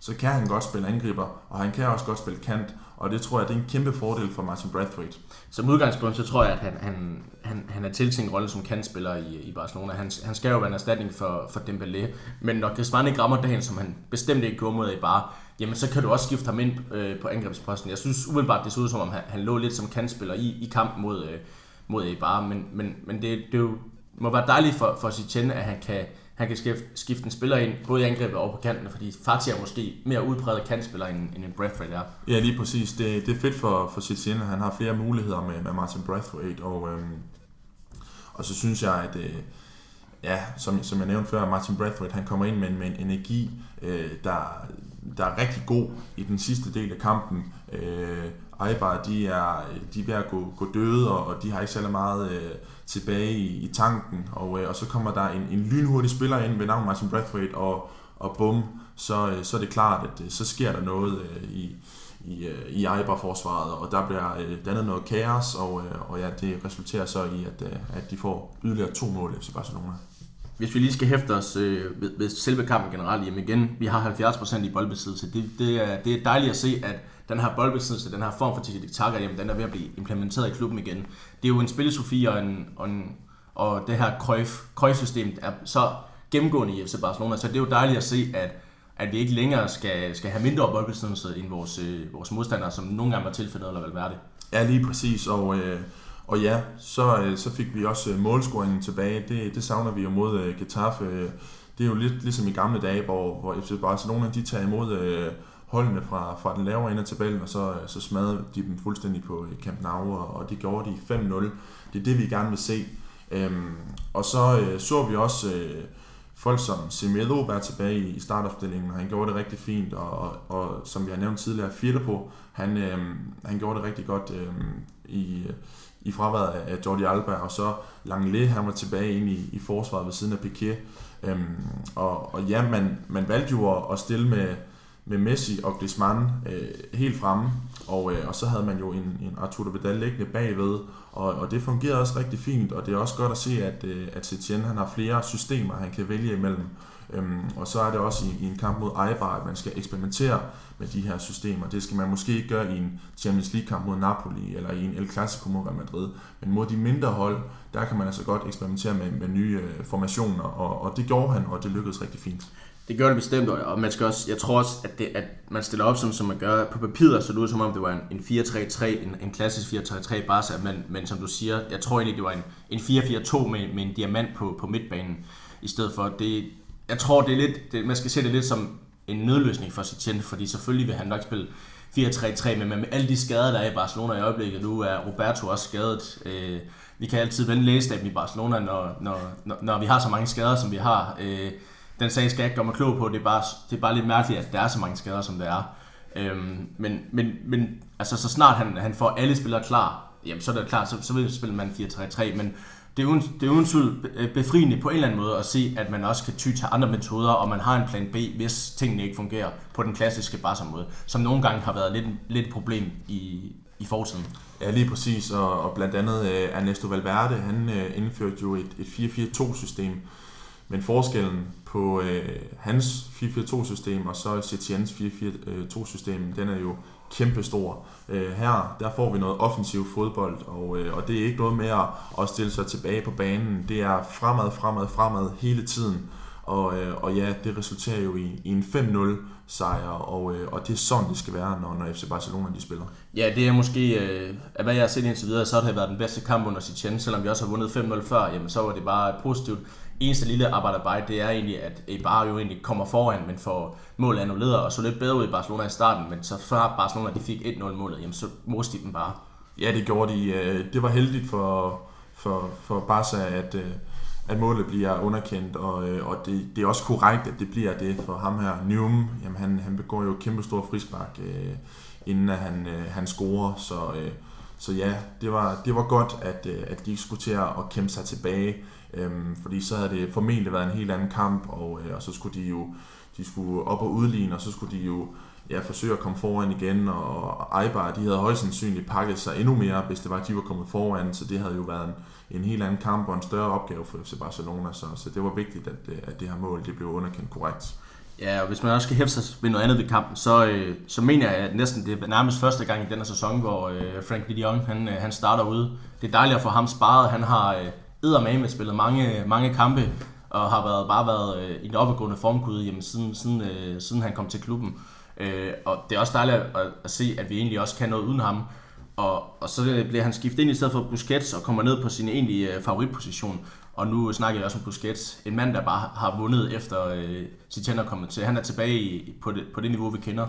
S3: så kan han godt spille angriber, og han kan også godt spille kant, og det tror jeg, det er en kæmpe fordel for Martin Brathwaite.
S1: Som udgangspunkt, så tror jeg, at han, han, han, han er tiltænkt rolle som kantspiller i, i Barcelona. Han, han skal jo være en erstatning for, for Dembélé, men når Griezmann ikke rammer dagen, som han bestemt ikke går mod i bare, jamen så kan du også skifte ham ind øh, på angrebsposten. Jeg synes umiddelbart, det så ud som om, han, han lå lidt som kantspiller i, i kampen mod, øh, mod Eibar, men, men, men det, det jo, må være dejligt for, for Sitchen, at han kan, han kan skifte, en spiller ind, både i angrebet og på kanten, fordi Fati er måske mere udpræget kantspiller, end, end en Brathwaite er.
S3: Ja, lige præcis. Det, det er fedt for, for Sitchen, han har flere muligheder med, med Martin Brathwaite, og, øhm, og så synes jeg, at øh, ja, som, som jeg nævnte før, Martin Brathwaite, han kommer ind med, med en energi, øh, der, der er rigtig god i den sidste del af kampen. Øh, Eibar, de er, de er ved at gå, gå døde, og, og de har ikke særlig meget øh, tilbage i, i tanken. Og, øh, og så kommer der en, en lynhurtig spiller ind ved navn Martin Brathwaite, og, og bum, så, øh, så er det klart, at øh, så sker der noget øh, i, i, øh, i Eibar-forsvaret, og der bliver øh, dannet noget kaos, og, øh, og ja, det resulterer så i, at, øh, at de får yderligere to mål FC Barcelona.
S1: Hvis vi lige skal hæfte os øh, ved, ved selve kampen generelt, jamen igen, vi har 70% i boldbesiddelse. Det, det, er, det er dejligt at se, at den her boldbesiddelse, den her form for tiki-taka, jamen den er ved at blive implementeret i klubben igen. Det er jo en spillesofi og, en, og, en, og det her Cruyff, Cruyff-system er så gennemgående i FC Barcelona, så det er jo dejligt at se, at, at vi ikke længere skal, skal have mindre boldbesiddelse end vores, øh, vores modstandere, som nogle gange var tilfældet eller vel det.
S3: Ja, lige præcis, og, øh, og ja, så, øh, så fik vi også øh, målscoringen tilbage. Det, det savner vi jo mod øh, Getafe. Det er jo lidt ligesom i gamle dage, hvor, hvor FC Barcelona de tager imod øh, holdene fra, fra den lavere ende af tabellen, og så, øh, så smadrede de dem fuldstændig på øh, Camp Nou, og, og det gjorde de 5-0. Det er det, vi gerne vil se. Øhm, og så øh, så vi også øh, folk som Semedo være tilbage i, i startopstillingen, og han gjorde det rigtig fint, og, og, og som vi har nævnt tidligere, Filippo, han, øh, han gjorde det rigtig godt øh, i, i fraværet af Jordi Alba, og så Langley, han var tilbage ind i, i forsvaret ved siden af Piquet. Øhm, og, og ja, man, man valgte jo at, at stille med, med Messi og Griezmann øh, helt fremme, og, øh, og så havde man jo en, en Arturo Vidal liggende bagved, og, og det fungerede også rigtig fint, og det er også godt at se, at, øh, at Setien han har flere systemer, han kan vælge imellem. Øhm, og så er det også i, i en kamp mod Eibar, at man skal eksperimentere med de her systemer. Det skal man måske ikke gøre i en Champions League-kamp mod Napoli, eller i en El Clasico mod Real Madrid. Men mod de mindre hold, der kan man altså godt eksperimentere med, med nye øh, formationer, og, og det gjorde han, og det lykkedes rigtig fint.
S1: Det gør det bestemt, og man skal også, jeg tror også, at, det, at man stiller op, som, som man gør på papiret, så det ud som om det var en, en 4-3-3, en, en klassisk 4-3-3 Barca, men, men som du siger, jeg tror egentlig, det var en, en 4-4-2 med, med en diamant på, på midtbanen, i stedet for, det, jeg tror, det er lidt, det, man skal se det lidt som en nødløsning for Setien, fordi selvfølgelig vil han nok spille 4-3-3, men med alle de skader, der er i Barcelona i øjeblikket, nu er Roberto også skadet. Øh, vi kan altid vende lægestaben i Barcelona, når, når, når, når vi har så mange skader, som vi har. Øh, den sag skal jeg ikke gøre mig klog på, det er, bare, det er bare lidt mærkeligt, at der er så mange skader, som der er. Øhm, men, men, men altså, så snart han, han får alle spillere klar, jamen, så er det klart, så, så vil spille man 4-3-3, men det er, uden, det er uden tvivl befriende på en eller anden måde at se, at man også kan ty til andre metoder, og man har en plan B, hvis tingene ikke fungerer på den klassiske Barca-måde, som nogle gange har været lidt, lidt et problem i, i fortiden.
S3: Ja, lige præcis, og, og blandt andet uh, Ernesto Valverde, han uh, indførte jo et, et 4-4-2-system, men forskellen på øh, hans 4-4-2-system og så Setiens 4-4-2-system, den er jo kæmpestor. Øh, her der får vi noget offensiv fodbold, og, øh, og det er ikke noget med at, at stille sig tilbage på banen. Det er fremad, fremad, fremad hele tiden. Og, øh, og ja, det resulterer jo i, i en 5-0 sejr, og, øh, og det er sådan, det skal være, når, når FC Barcelona de spiller.
S1: Ja, det er måske, øh, af hvad jeg har set indtil videre, så har det været den bedste kamp under Sitchen, selvom vi også har vundet 5-0 før, jamen så var det bare positivt eneste lille arbejde, det er egentlig, at Eibar jo egentlig kommer foran, men får målet annulleret, og så lidt bedre ud i Barcelona i starten, men så før Barcelona de fik 1-0 målet, jamen så moste de dem bare.
S3: Ja, det gjorde de. Øh, det var heldigt for, for, for Barca, at, øh, at målet bliver underkendt, og, øh, og det, det er også korrekt, at det bliver det for ham her. Newham, jamen han, han begår jo kæmpe stor frispark, inden at han, han scorer, så, så ja, det var, det var godt, at, at de ikke skulle til at kæmpe sig tilbage. Øhm, fordi så havde det formentlig været en helt anden kamp, og, øh, og så skulle de jo de skulle op og udligne, og så skulle de jo ja, forsøge at komme foran igen, og Eibar, de havde højst sandsynligt pakket sig endnu mere, hvis det var, at de var kommet foran, så det havde jo været en, en helt anden kamp og en større opgave for FC Barcelona, så, så det var vigtigt, at, øh, at det her mål det blev underkendt korrekt.
S1: Ja, og hvis man også skal hæfte sig ved noget andet ved kampen, så, øh, så mener jeg, at næsten det er nærmest første gang i denne sæson, hvor øh, Frank de Jong, han, øh, han starter ude. Det er dejligt at få ham sparet. Han har øh, eddermame spillet mange, mange kampe, og har været, bare været øh, i en opadgående formkude jamen, siden, siden, øh, siden han kom til klubben. Øh, og det er også dejligt at, at se, at vi egentlig også kan noget uden ham. Og, og så bliver han skiftet ind i stedet for Busquets og kommer ned på sin egentlige øh, favoritposition. Og nu snakker jeg også om Busquets, en mand, der bare har vundet efter øh, Zidane er kommet til. Han er tilbage i, på, det, på det niveau, vi kender.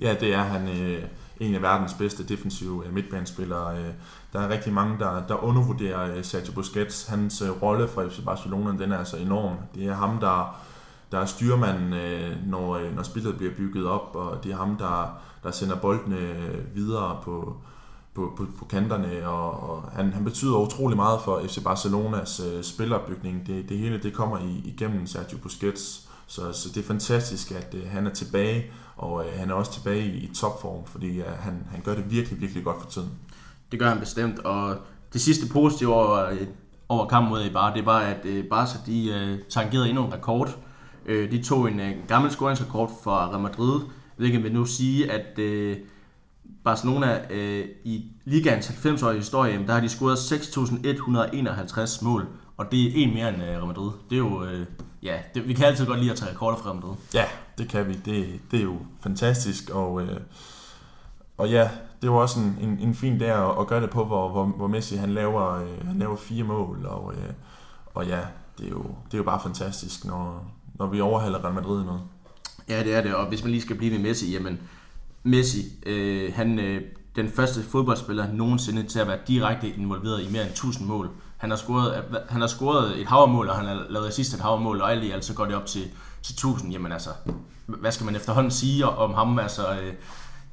S3: Ja, det er han. Øh, en af verdens bedste defensive øh, midtbanespillere. Øh, der er rigtig mange, der, der undervurderer øh, Sergio Busquets. Hans rolle for FC Barcelona, den er altså enorm. Det er ham, der, der er styrmanden, når, når spillet bliver bygget op, og det er ham, der, der sender boldene videre på, på, på, på kanterne, og, og han, han betyder utrolig meget for FC Barcelonas øh, spilleropbygning. Det, det hele det kommer i, igennem Sergio Busquets, så, så det er fantastisk, at øh, han er tilbage, og øh, han er også tilbage i, i topform, fordi øh, han, han gør det virkelig, virkelig godt for tiden.
S1: Det gør han bestemt, og det sidste positive over, øh, over kampen mod Eibar, det var, at øh, Barca de, øh, tangerede endnu en rekord. Øh, de tog en øh, gammel scoringsrekord fra Real Madrid, hvilket vil nu sige, at øh, Barcelona øh, i ligaens 90-årige historie, der har de scoret 6.151 mål, og det er en mere end øh, Real Madrid. Det er jo, øh, ja, det, vi kan altid godt lide at tage rekorder Real Madrid.
S3: Ja, det kan vi. Det, det er jo fantastisk, og, øh, og ja, det var også en, en, en fin dag at, at gøre det på, hvor, hvor, hvor Messi han laver, øh, han laver fire mål, og, øh, og ja, det er, jo, det er jo bare fantastisk, når, når vi overhaler Real Madrid noget.
S1: Ja, det er det, og hvis man lige skal blive med Messi, jamen Messi, øh, han øh, den første fodboldspiller nogensinde til at være direkte involveret i mere end 1000 mål. Han har scoret, øh, han har scoret et havermål, og han har lavet sidst et havermål, og alt i alt så går det op til, til 1000. Jamen altså, hvad skal man efterhånden sige om ham? Altså, øh,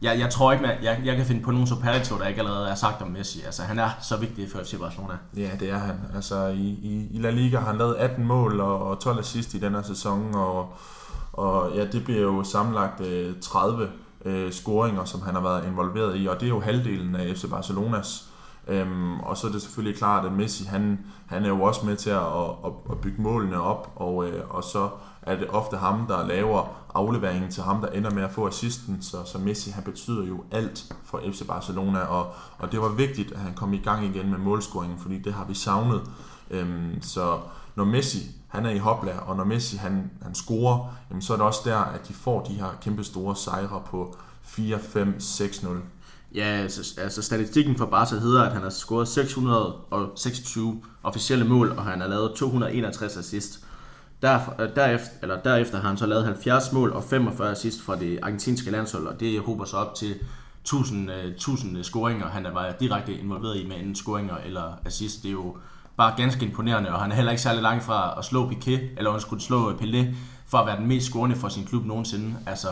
S1: jeg, jeg tror ikke, man, jeg, jeg kan finde på nogen superlativ, der ikke allerede er sagt om Messi. Altså, han er så vigtig for FC Barcelona.
S3: Ja, det er han. Altså, i, i, i La Liga har han lavet 18 mål og, og 12 assist i den her sæson, og, og ja, det bliver jo sammenlagt øh, 30 øh, scoringer, som han har været involveret i, og det er jo halvdelen af FC Barcelonas. Øhm, og så er det selvfølgelig klart, at Messi han, han er jo også med til at, at, at bygge målene op, og, øh, og så er det ofte ham, der laver afleveringen til ham, der ender med at få assisten. Så, så Messi han betyder jo alt for FC Barcelona, og, og det var vigtigt, at han kom i gang igen med målscoringen, fordi det har vi savnet. Øhm, så når Messi han er i hopla, og når Messi han, han scorer, jamen, så er det også der, at de får de her kæmpe store sejre på 4, 5, 6-0.
S1: Ja, altså, altså statistikken for Barca hedder, at han har scoret 626 officielle mål, og han har lavet 261 assist. Der, øh, derefter, eller derefter har han så lavet 70 mål og 45 assist fra det argentinske landshold, og det håber så op til 1000, 1000 øh, scoringer. Han er bare direkte involveret i med enten scoringer eller assist. Det er jo bare ganske imponerende, og han er heller ikke særlig langt fra at slå Piqué, eller undskyld, slå Pelé, for at være den mest scorende for sin klub nogensinde. Altså,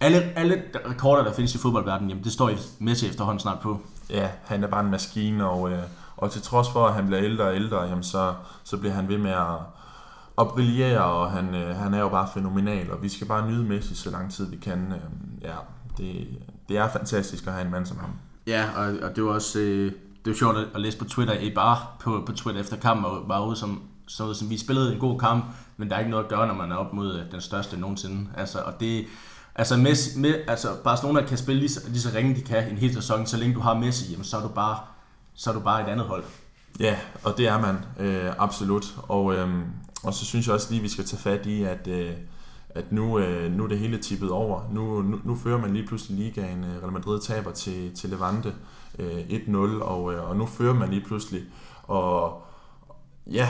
S1: alle, alle rekorder, der findes i fodboldverdenen, jamen det står Messi efterhånden snart på.
S3: Ja, han er bare en maskine, og, øh, og til trods for, at han bliver ældre og ældre, jamen så, så bliver han ved med at, at brillere, og han, øh, han er jo bare fænomenal, og vi skal bare nyde Messi så lang tid vi kan. Øh, ja, det, det er fantastisk at have en mand som ham.
S1: Ja, og, og det var også... Øh det var sjovt at læse på Twitter, i bare på, på Twitter efter kampen, og var ude som, så som vi spillede en god kamp, men der er ikke noget at gøre, når man er op mod øh, den største nogensinde. Altså, og det, altså, Messi, med, altså Barcelona kan spille lige så, lige så ringe de kan en hel sæson, så længe du har Messi, jamen, så er du bare, så er du bare et andet hold.
S3: Ja, og det er man, øh, absolut. Og, øh, og så synes jeg også lige, vi skal tage fat i, at, øh, at nu, øh, nu er det hele tippet over. Nu, nu, nu fører man lige pludselig ligaen. Øh, Real Madrid taber til, til Levante øh, 1-0, og, øh, og nu fører man lige pludselig. Og ja,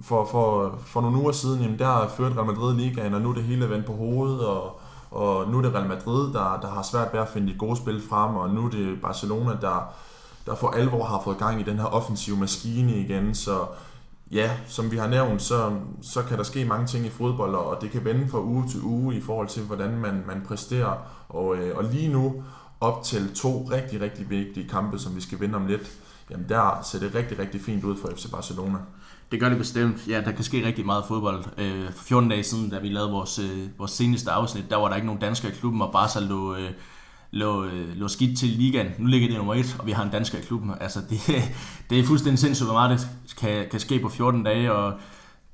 S3: for, for, for nogle uger siden, jamen der førte Real Madrid ligaen, og nu er det hele vendt på hovedet, og, og nu er det Real Madrid, der, der har svært ved at finde de gode spil frem, og nu er det Barcelona, der, der for alvor har fået gang i den her offensive maskine igen, så ja, som vi har nævnt, så, så kan der ske mange ting i fodbold, og det kan vende fra uge til uge i forhold til, hvordan man, man præsterer. Og, øh, og lige nu, op til to rigtig, rigtig vigtige kampe, som vi skal vinde om lidt, jamen der ser det rigtig, rigtig fint ud for FC Barcelona.
S1: Det gør det bestemt. Ja, der kan ske rigtig meget fodbold. Øh, for 14 dage siden, da vi lavede vores, øh, vores seneste afsnit, der var der ikke nogen danskere i klubben, og Barca lå, øh, lå, øh, lå skidt til ligaen. Nu ligger det nummer et, og vi har en dansker i klubben. Altså, det, det er fuldstændig sindssygt, hvor meget det kan, kan ske på 14 dage, og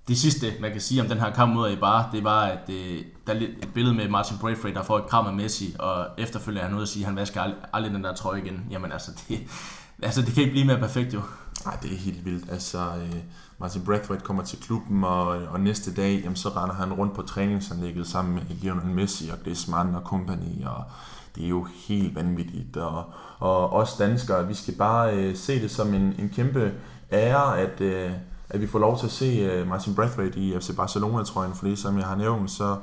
S1: det sidste, man kan sige om den her kamp mod Eibar, det var, at det, der er et billede med Martin Braithwaite, der får et kram af Messi, og efterfølgende er han ude og sige, at han vasker aldrig, aldrig den der trøje igen. Jamen altså, det, altså, det kan ikke blive mere perfekt jo.
S3: Nej, det er helt vildt. Altså, øh, Martin Brathwaite kommer til klubben, og, og næste dag, jamen, så render han rundt på træningsanlægget sammen med Lionel Messi og Griezmann og company, og det er jo helt vanvittigt. Og, og os danskere, vi skal bare øh, se det som en, en kæmpe ære, at, øh, at vi får lov til at se øh, Martin Brathwaite i FC Barcelona-trøjen, fordi som jeg har nævnt, så,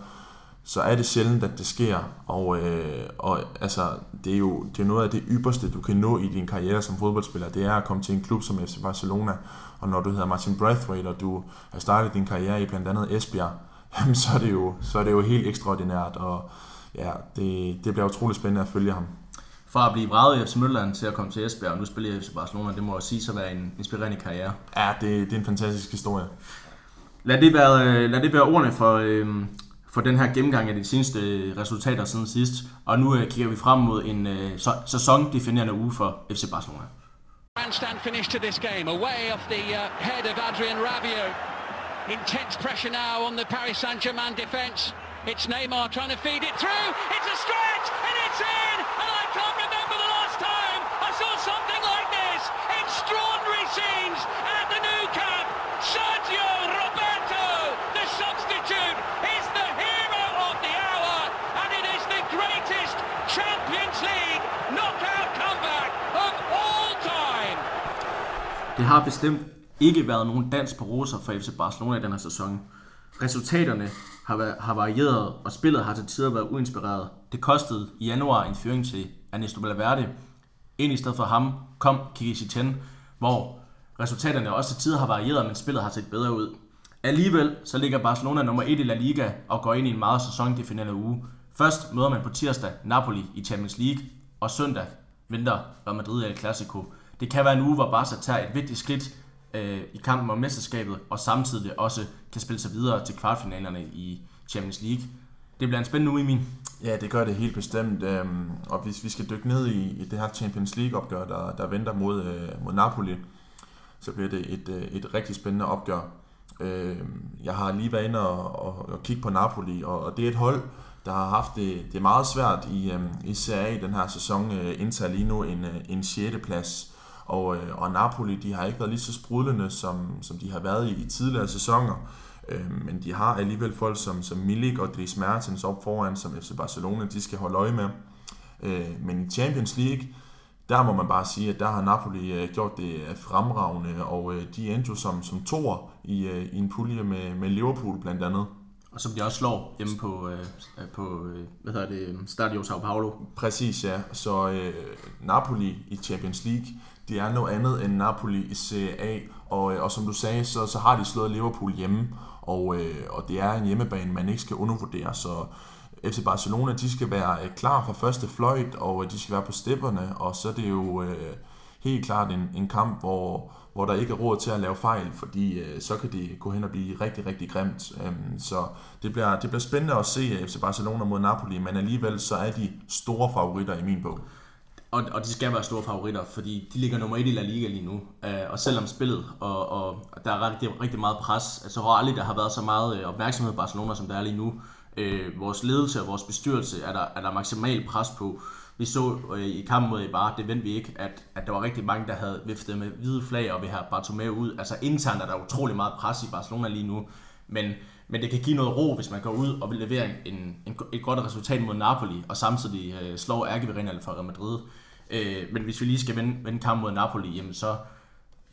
S3: så er det sjældent, at det sker. Og, øh, og altså, det er jo det er noget af det ypperste, du kan nå i din karriere som fodboldspiller. Det er at komme til en klub som FC Barcelona. Og når du hedder Martin Braithwaite, og du har startet din karriere i blandt andet Esbjerg, så er det jo, så er det jo helt ekstraordinært. Og ja, det, det bliver utrolig spændende at følge ham.
S1: Fra at blive vraget i FC Midtjylland til at komme til Esbjerg, og nu spiller jeg i FC Barcelona, det må jeg sige så være en inspirerende karriere.
S3: Ja, det, det er en fantastisk historie.
S1: Lad det være, øh, lad det være ordene for, øh, for den her gennemgang af de seneste øh, resultater siden sidst. Og nu øh, kigger vi frem mod en øh, sæsondefinerende uge for FC Barcelona.
S4: Grandstand finish to this game, away off the uh, head of Adrian Rabiot. Intense pressure now on the Paris Saint-Germain defence. It's Neymar trying to feed it through. It's a stretch and it's in. And I can't remember the last time I saw something like this. Extraordinary scenes at the new camp. Sergio Roberto, the substitute, is the hero of the hour, and it is the greatest Champions League knockout comeback of all time.
S1: Det har bestemt ikke været nogen dans på roser for FC Barcelona i den her sæson. Resultaterne har, været, har varieret, og spillet har til tider været uinspireret. Det kostede i januar en fyring til Ernesto Valverde. Ind i stedet for ham kom Kiki Setien, hvor resultaterne også til tider har varieret, men spillet har set bedre ud. Alligevel så ligger Barcelona nummer 1 i La Liga og går ind i en meget sæsondefinerende uge. Først møder man på tirsdag Napoli i Champions League, og søndag venter Real Madrid i El Clasico. Det kan være en uge, hvor Barca tager et vigtigt skridt øh, i kampen om mesterskabet, og samtidig også kan spille sig videre til kvartfinalerne i Champions League. Det bliver en spændende uge i min.
S3: Ja, det gør det helt bestemt. øhm, Og hvis vi skal dykke ned i, i det her Champions League-opgør, der, der venter mod, øh, mod Napoli, så bliver det et, øh, et rigtig spændende opgør. Øh, Jeg har lige været inde og, og, og kigge på Napoli, og, og det er et hold, der har haft det, det er meget svært i, øh, i Serie A den her sæson, øh, indtager lige nu en, øh, en 6. plads. Og, øh, og Napoli, de har ikke været lige så sprudlende, som, som de har været i, i tidligere sæsoner. Øh, men de har alligevel folk som, som Milik og Dries Mertens op foran, som FC Barcelona, de skal holde øje med. Øh, men i Champions League, der må man bare sige, at der har Napoli øh, gjort det øh, fremragende, og øh, de endte jo som, som toer i, i en pulje med, med Liverpool blandt andet.
S1: Og som de også slår hjemme på, øh, på hvad hedder det, Stadio Sao Paulo.
S3: Præcis, ja. Så øh, Napoli i Champions League, de er noget andet end Napoli i Serie A. Og, øh, og som du sagde, så, så har de slået Liverpool hjemme, og, øh, og det er en hjemmebane, man ikke skal undervurdere. Så FC Barcelona, de skal være øh, klar fra første fløjt, og de skal være på stepperne, og så er det jo øh, helt klart en, en kamp, hvor, hvor der ikke er råd til at lave fejl, fordi øh, så kan det gå hen og blive rigtig, rigtig grimt. Øhm, så det bliver, det bliver spændende at se FC Barcelona mod Napoli, men alligevel så er de store favoritter i min bog.
S1: Og, og de skal være store favoritter, fordi de ligger nummer 1 i La Liga lige nu. Øh, og selvom spillet, og, og der er rigtig, rigtig meget pres, altså har aldrig, der har været så meget øh, opmærksomhed på Barcelona, som der er lige nu. Øh, vores ledelse og vores bestyrelse er der, er der maksimal pres på. Vi så øh, i kampen mod Eibar, det vendte vi ikke, at, at der var rigtig mange, der havde viftet med hvide flag og vi have Bartomeu ud. Altså internt er der utrolig meget pres i Barcelona lige nu. Men, men det kan give noget ro, hvis man går ud og vil levere en, en, et godt resultat mod Napoli, og samtidig øh, slår ærkeverinderne for Real Madrid. Øh, men hvis vi lige skal vende, vende kampen mod Napoli, jamen så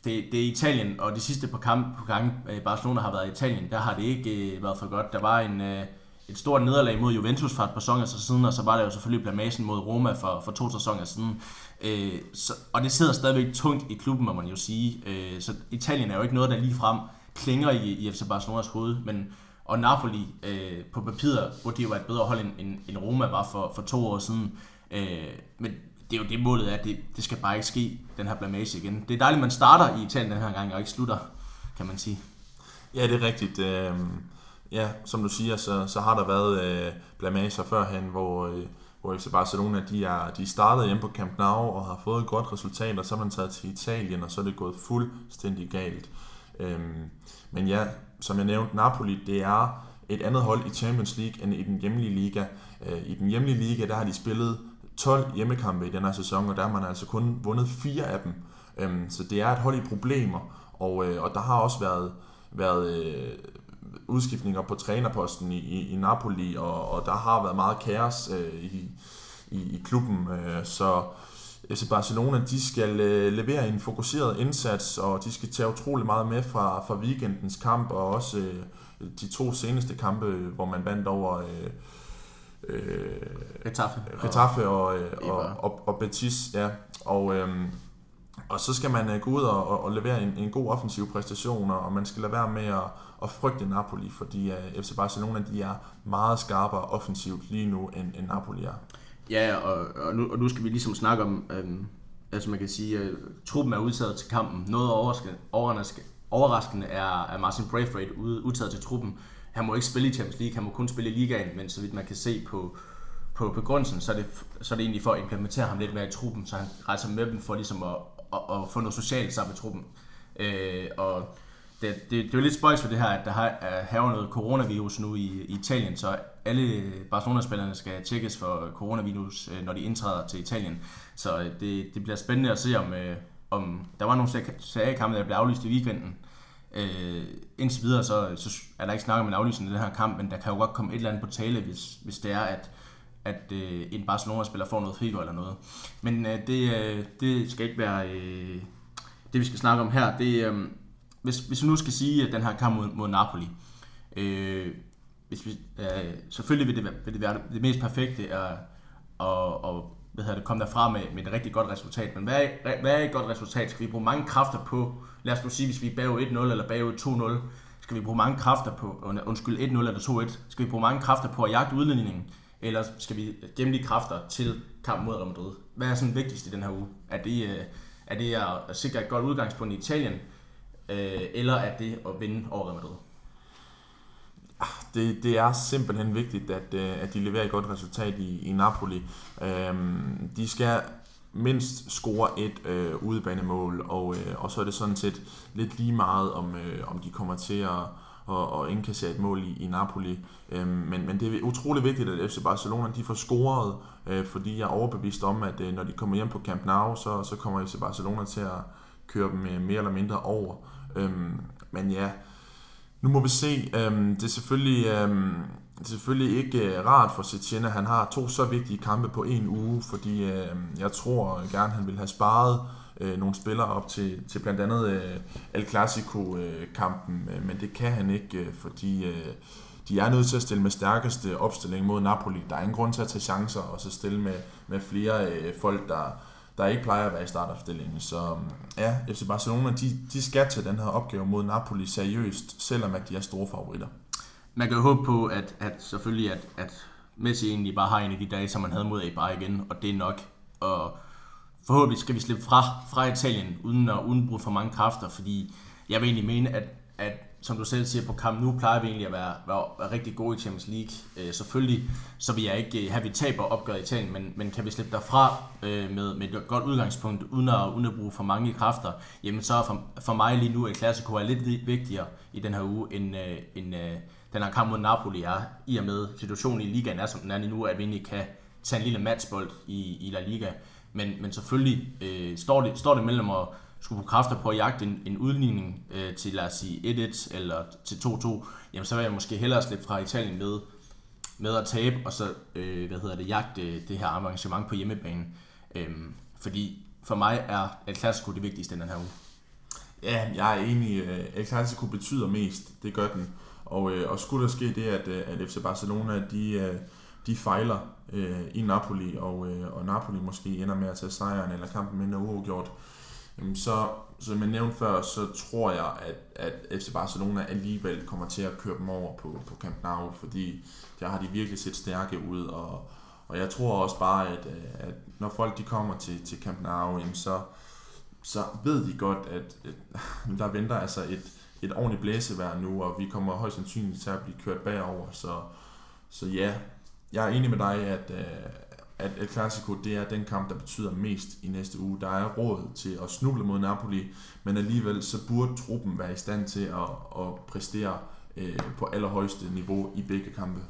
S1: det, det er Italien, og de sidste par kampe på gang øh, Barcelona har været i Italien, der har det ikke øh, været for godt. Der var en, øh, et stort nederlag mod Juventus for et par sæsoner siden, og så var der jo selvfølgelig blamagen mod Roma for, for to sæsoner siden. Øh, så, og det sidder stadigvæk tungt i klubben, må man jo sige. Øh, så Italien er jo ikke noget, der lige frem klinger i, i FC Barcelonas hoved, men og Napoli øh, på papiret burde de jo være et bedre hold end, end, end Roma var for, for to år siden. Øh, men det er jo det målet er, det, det skal bare ikke ske, den her blamage igen. Det er dejligt, at man starter i Italien den her gang, og ikke slutter, kan man sige.
S3: Ja, det er rigtigt. Øh, ja, som du siger, så, så har der været øh, blamager førhen, hvor, øh, hvor FC Barcelona de er, de startede hjemme på Camp Nou og har fået et godt resultat, og så er man taget til Italien, og så er det gået fuldstændig galt. Øh, men ja, som jeg nævnte, Napoli, det er et andet hold i Champions League end i den hjemlige liga. Øh, I den hjemlige liga, der har de spillet 12 hjemmekampe i den her sæson, og der har man altså kun vundet fire af dem. Øhm, så det er et hold i problemer, og, øh, og der har også været, været øh, udskiftninger på trænerposten i, i, i Napoli, og, og der har været meget kaos øh, i, i, i klubben, øh, så FC Barcelona de skal øh, levere en fokuseret indsats, og de skal tage utrolig meget med fra, fra weekendens kamp, og også øh, de to seneste kampe, hvor man vandt over... Øh,
S1: øh, Retaffe.
S3: Retaffe og, og, og, og, og Betis, ja. Og, øhm, og så skal man uh, gå ud og, og, og levere en, en god offensiv præstation, og man skal lade være med at, at frygte Napoli, fordi uh, FC Barcelona de er meget skarpere offensivt lige nu, end, end Napoli er.
S1: Ja, og, og, nu, og nu skal vi ligesom snakke om, øhm, altså man kan sige, at truppen er udtaget til kampen. Noget overraskende, overraskende er, er Martin Braithwaite udtaget til truppen han må ikke spille i Champions League, han må kun spille i ligaen, men så vidt man kan se på, på begrundelsen, så er, det, så er det egentlig for at implementere ham lidt mere i truppen, så han rejser med dem for ligesom at, at, at få noget socialt sammen med truppen. Øh, og det, det, det er jo lidt spøjs for det her, at der har, er noget coronavirus nu i, i Italien, så alle Barcelona-spillerne skal tjekkes for coronavirus, øh, når de indtræder til Italien. Så øh, det, det bliver spændende at se, om, øh, om der var nogle sager der blev aflyst i weekenden, Øh, indtil videre så, så er der ikke snakket om en aflysning af den her kamp, men der kan jo godt komme et eller andet på tale, hvis, hvis det er, at, at øh, en Barcelona-spiller får noget frigør eller noget. Men øh, det, øh, det skal ikke være øh, det, vi skal snakke om her. Det, øh, hvis, hvis vi nu skal sige, at den her kamp mod, mod Napoli, øh, hvis vi, øh, selvfølgelig vil det, være, vil det være det mest perfekte at, at, at hvad hedder det, komme derfra med, med et rigtig godt resultat. Men hvad er, hvad er et godt resultat? Skal vi bruge mange kræfter på, lad os nu sige, hvis vi er bagud 1-0 eller bagud 2-0, skal vi bruge mange kræfter på, undskyld 1-0 eller 2-1, skal vi bruge mange kræfter på at jagte udlændingen, eller skal vi gemme de kræfter til kampen mod Real Madrid? Hvad er sådan vigtigst i den her uge? Er det, øh, er det at sikre et godt udgangspunkt i Italien, øh, eller er det at vinde over Real Madrid?
S3: Det, det er simpelthen vigtigt, at, øh, at de leverer et godt resultat i, i Napoli. Øhm, de skal mindst score et øh, udebanemål, og, øh, og så er det sådan set lidt lige meget, om, øh, om de kommer til at og, og indkassere et mål i, i Napoli. Øhm, men, men det er utrolig vigtigt, at FC Barcelona de får scoret, øh, fordi jeg er overbevist om, at øh, når de kommer hjem på Camp Nou, så, så kommer FC Barcelona til at køre dem øh, mere eller mindre over. Øhm, men ja, nu må vi se. Øhm, det, er selvfølgelig, øhm, det er selvfølgelig ikke øh, rart for Setien, at han har to så vigtige kampe på en uge, fordi øh, jeg tror gerne, han vil have sparet øh, nogle spillere op til, til blandt andet øh, El Clasico-kampen, øh, øh, men det kan han ikke, øh, fordi øh, de er nødt til at stille med stærkeste opstilling mod Napoli. Der er ingen grund til at tage chancer og så stille med, med flere øh, folk, der, der ikke plejer at være i startopstillingen. Så mm, ja, FC Barcelona, de, de skal til den her opgave mod Napoli seriøst, selvom at de er store favoritter.
S1: Man kan jo håbe på, at, at selvfølgelig, at, at Messi egentlig bare har en af de dage, som man havde mod Eibar igen, og det er nok. Og forhåbentlig skal vi slippe fra, fra Italien, uden at uden bruge for mange kræfter, fordi jeg vil egentlig mene, at, at som du selv siger, på kamp nu plejer vi egentlig at være, være, være rigtig gode i Champions League. Øh, selvfølgelig, så vil jeg ikke øh, have, vi taber opgøret i Italien, men, men kan vi slippe derfra øh, med, med et godt udgangspunkt, uden at, uden at bruge for mange kræfter, jamen så for, for mig lige nu, at Klassico er lidt vigtigere i den her uge, end, øh, end øh, den her kamp mod Napoli er, i og med situationen i ligaen er, som den er lige nu, at vi egentlig kan tage en lille matchbold i, i La Liga. Men, men selvfølgelig øh, står, det, står det mellem at skulle bruge kræfter på at jagte en, en udligning øh, til, lad os sige, 1-1 eller til 2-2, jamen så vil jeg måske hellere slippe fra Italien med, med at tabe, og så, øh, hvad hedder det, jagte det her arrangement på hjemmebane. Øh, fordi for mig er El Clasico det vigtigste den her uge.
S3: Ja, jeg er enig. Øh, El Clasico betyder mest. Det gør den. Og, øh, og skulle der ske det, at, øh, at FC Barcelona, de, øh, de fejler øh, i Napoli, og, øh, og Napoli måske ender med at tage sejren, eller kampen ender uafgjort, så som jeg nævnte før, så tror jeg, at, at FC Barcelona alligevel kommer til at køre dem over på, på Camp Nou, fordi der har de virkelig set stærke ud, og, Og jeg tror også bare, at, at når folk de kommer til, til Camp Nou, jamen så, så ved de godt, at, at der venter altså et, et ordentligt blæsevejr nu, og vi kommer højst sandsynligt til at blive kørt bagover. Så, så ja, jeg er enig med dig, at, øh, at El Clasico det er den kamp, der betyder mest i næste uge. Der er råd til at snuble mod Napoli, men alligevel så burde truppen være i stand til at, at præstere øh, på allerhøjeste niveau i begge kampe.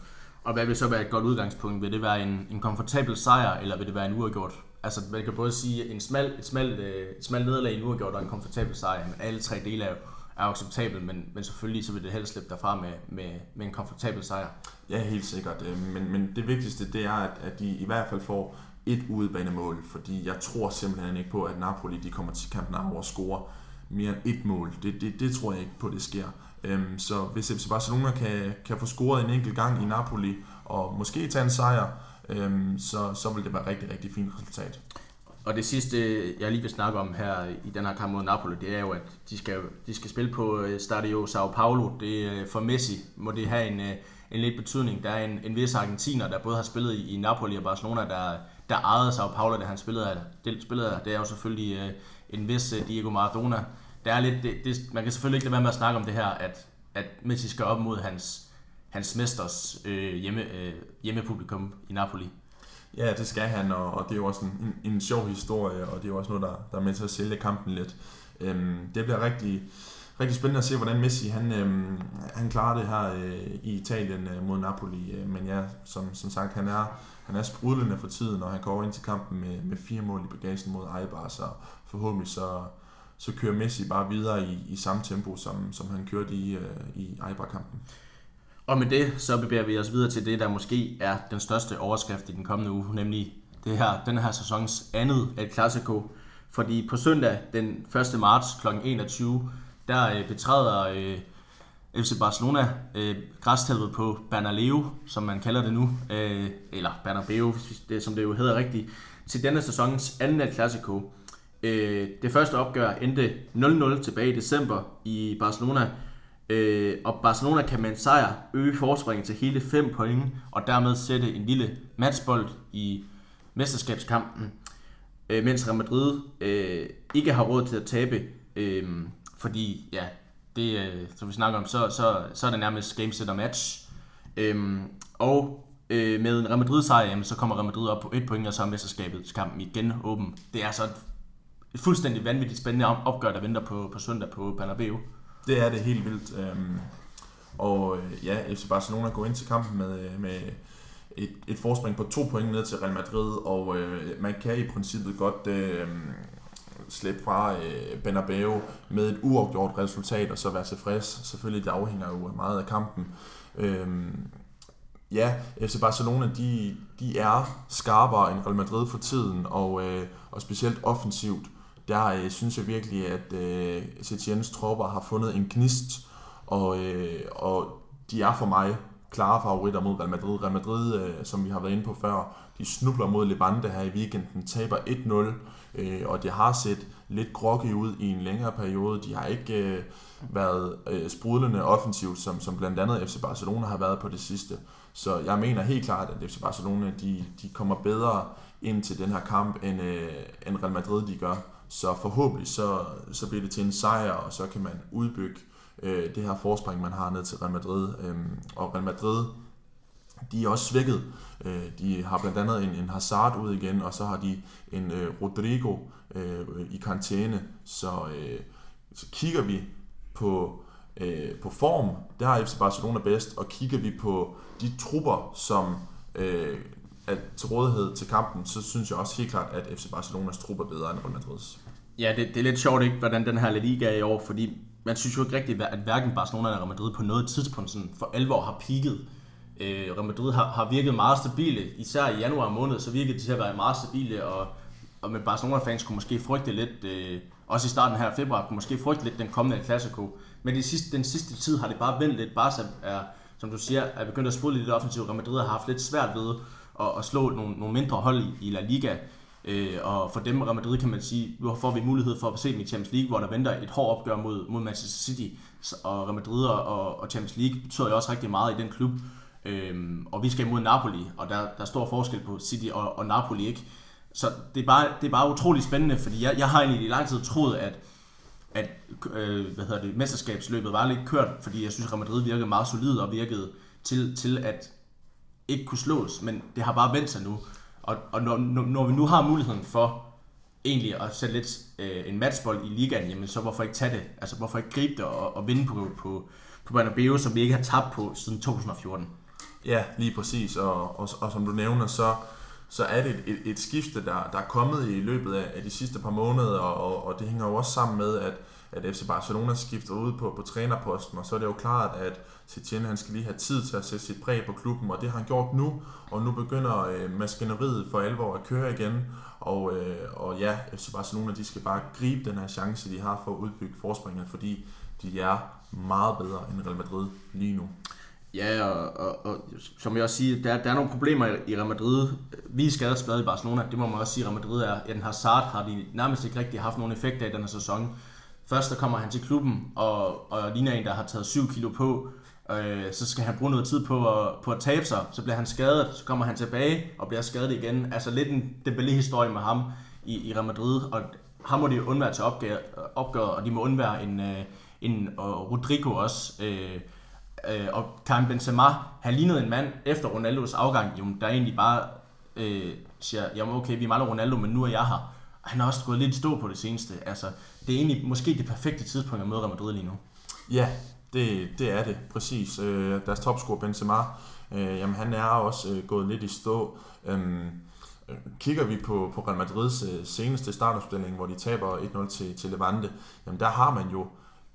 S1: Og hvad vil så være et godt udgangspunkt? Vil det være en, en komfortabel sejr, eller vil det være en uafgjort? Altså, man kan både sige en smal, et smalt, øh, et smalt nederlag, en uafgjort og en komfortabel sejr, men alle tre dele er jo er acceptabel, men, men selvfølgelig så vil det helst slippe derfra med, med, med en komfortabel sejr.
S3: Ja, helt sikkert. Øh, men, men det vigtigste, det er, at, at de i hvert fald får et udebanemål, fordi jeg tror simpelthen ikke på, at Napoli de kommer til kampen og score mere end et mål. Det, det, det tror jeg ikke på, det sker. Øhm, så hvis FC Barcelona kan, kan få scoret en enkelt gang i Napoli, og måske tage en sejr, øhm, så, så vil det være et rigtig, rigtig fint resultat.
S1: Og det sidste, jeg lige vil snakke om her i den her kamp mod Napoli, det er jo, at de skal, de skal spille på øh, Stadio Sao Paulo. Det, øh, for Messi må det have en, øh, en lidt betydning. Der er en, en vis argentiner, der både har spillet i Napoli og Barcelona, der, der ejede Sao Paulo, da han spillede, det, spillede Det er jo selvfølgelig en vis Diego Maradona. Der er lidt, det, det, man kan selvfølgelig ikke lade være med at snakke om det her, at, at Messi skal op mod hans, hans mesters øh, hjemme, øh, hjemmepublikum i Napoli.
S3: Ja, det skal han, og, og det er jo også en, en, en sjov historie, og det er jo også noget, der, der er med til at sælge kampen lidt. Øhm, det bliver rigtig, rigtig spændende at se, hvordan Messi han, øhm, han klarer det her øh, i Italien øh, mod Napoli. Øh, men ja, som, som sagt, han er, han er sprudlende for tiden, og han går ind til kampen med, med fire mål i bagagen mod Eibar, så forhåbentlig så, så kører Messi bare videre i, i samme tempo, som, som han kørte i, øh, i Eibar-kampen.
S1: Og med det, så bevæger vi os videre til det, der måske er den største overskrift i den kommende uge, nemlig det her, den her sæsons andet El Clasico. Fordi på søndag den 1. marts kl. 21, der øh, betræder øh, FC Barcelona øh, græstælvet på Bernabeu, som man kalder det nu, øh, eller Bernabeu, det, som det jo hedder rigtigt, til denne sæsons anden El Clasico. Øh, det første opgør endte 0-0 tilbage i december i Barcelona, Øh, og Barcelona kan med en sejr øge forspringet til hele 5 point, og dermed sætte en lille matchbold i mesterskabskampen, øh, mens Real Madrid øh, ikke har råd til at tabe, øh, fordi ja, det, øh, som vi snakker om, så, så, så er det nærmest game set og match. Øh, og øh, med en Real Madrid sejr, så kommer Real Madrid op på et point, og så er mesterskabet kampen igen åben. Det er så et, et fuldstændig vanvittigt spændende opgør, der venter på, på søndag på Bernabeu.
S3: Det er det helt vildt. Øhm, og øh, ja, FC Barcelona går ind til kampen med, øh, med et, et forspring på to point ned til Real Madrid, og øh, man kan i princippet godt øh, slippe fra øh, Bernabeu med et uafgjort resultat og så være tilfreds. Selvfølgelig, det afhænger jo meget af kampen. Øh, ja, FC Barcelona, de, de er skarpere end Real Madrid for tiden, og, øh, og specielt offensivt der øh, synes jeg virkelig, at øh, Setienes tropper har fundet en gnist, og, øh, og de er for mig klare favoritter mod Real Madrid. Real Madrid, øh, som vi har været inde på før, de snubler mod Levante her i weekenden, taber 1-0, øh, og det har set lidt groggy ud i en længere periode. De har ikke øh, været øh, sprudlende offensivt, som, som blandt andet FC Barcelona har været på det sidste. Så jeg mener helt klart, at FC Barcelona de, de kommer bedre ind til den her kamp, end, øh, end Real Madrid de gør. Så forhåbentlig så, så bliver det til en sejr, og så kan man udbygge øh, det her forspring, man har ned til Real Madrid. Øh, og Real Madrid, de er også svækket. Øh, de har blandt andet en, en Hazard ud igen, og så har de en øh, Rodrigo øh, i karantæne. Så, øh, så kigger vi på, øh, på form, der har FC Barcelona bedst, og kigger vi på de trupper, som øh, at til rådighed til kampen, så synes jeg også helt klart, at FC Barcelonas trup er bedre end Real Madrid's.
S1: Ja, det, det er lidt sjovt ikke, hvordan den her La Liga er i år, fordi man synes jo ikke rigtigt, at hverken Barcelona eller Real Madrid på noget tidspunkt sådan for alvor har peaked. Øh, Real Madrid har, har virket meget stabile, især i januar måned, så virkede de til at være meget stabile, og, og med Barcelona-fans kunne måske frygte lidt, øh, også i starten her af februar, kunne måske frygte lidt den kommende Clasico. Men de sidste, den sidste tid har det bare vendt lidt. Barca er, som du siger, er begyndt at spille lidt offensivt. Real Madrid har haft lidt svært ved at, at slå nogle, nogle mindre hold i, i La Liga. Øh, og for dem Real Madrid kan man sige, nu får vi mulighed for at se dem i Champions League, hvor der venter et hårdt opgør mod, mod Manchester City. Og Real Madrid og, og Champions League betyder jo også rigtig meget i den klub. Øhm, og vi skal imod Napoli, og der, der er stor forskel på City og, og Napoli, ikke? Så det er, bare, det er bare utrolig spændende, fordi jeg, jeg har egentlig i lang tid troet, at, at øh, hvad hedder det, mesterskabsløbet var lidt kørt, fordi jeg synes, at Real Madrid virkede meget solid og virkede til, til at ikke kunne slås, men det har bare vendt sig nu. Og, og når, når vi nu har muligheden for egentlig at sætte lidt øh, en matchbold i ligaen, jamen så hvorfor ikke tage det? Altså hvorfor ikke gribe det og, og vinde på, på, på Bernabeu, som vi ikke har tabt på siden 2014?
S3: Ja, lige præcis. Og, og, og som du nævner, så, så er det et, et, et skifte, der, der er kommet i løbet af, af de sidste par måneder, og, og, og det hænger jo også sammen med, at, at FC Barcelona skifter ud på, på trænerposten, og så er det jo klart, at Setien han skal lige have tid til at sætte sit præg på klubben, og det har han gjort nu, og nu begynder øh, maskineriet for alvor at køre igen, og, øh, og ja, FC Barcelona de skal bare gribe den her chance, de har for at udbygge forspringet, fordi de er meget bedre end Real Madrid lige nu.
S1: Ja, og, og, og som jeg også siger, der, der er nogle problemer i Real Madrid. Vi er skadet stadig i Barcelona, det må man også sige, Real Madrid er. Ja, den Hazard har de nærmest ikke rigtig haft nogen effekt af i denne sæson. Først der kommer han til klubben, og, og ligner en, der har taget 7 kilo på. Øh, så skal han bruge noget tid på at, på at tabe sig, så bliver han skadet, så kommer han tilbage og bliver skadet igen. Altså lidt en Dembélé-historie med ham i, i Real Madrid, og ham må de undvære til opgør, opgøret, og de må undvære en, øh, en og Rodrigo også. Øh, øh, og Karim Benzema, han lignede en mand efter Ronaldos afgang, jo, der egentlig bare øh, siger, jamen okay, vi mangler Ronaldo, men nu er jeg her. Han har også gået lidt stå på det seneste. Altså, det er egentlig måske det perfekte tidspunkt at møde Real Madrid lige nu.
S3: Ja, det, det er det, præcis. Øh, deres topscorer Benzema, øh, jamen han er også øh, gået lidt i stå. Øhm, øh, kigger vi på, på Real Madrids øh, seneste startopstilling, hvor de taber 1-0 til, til Levante, jamen der har man jo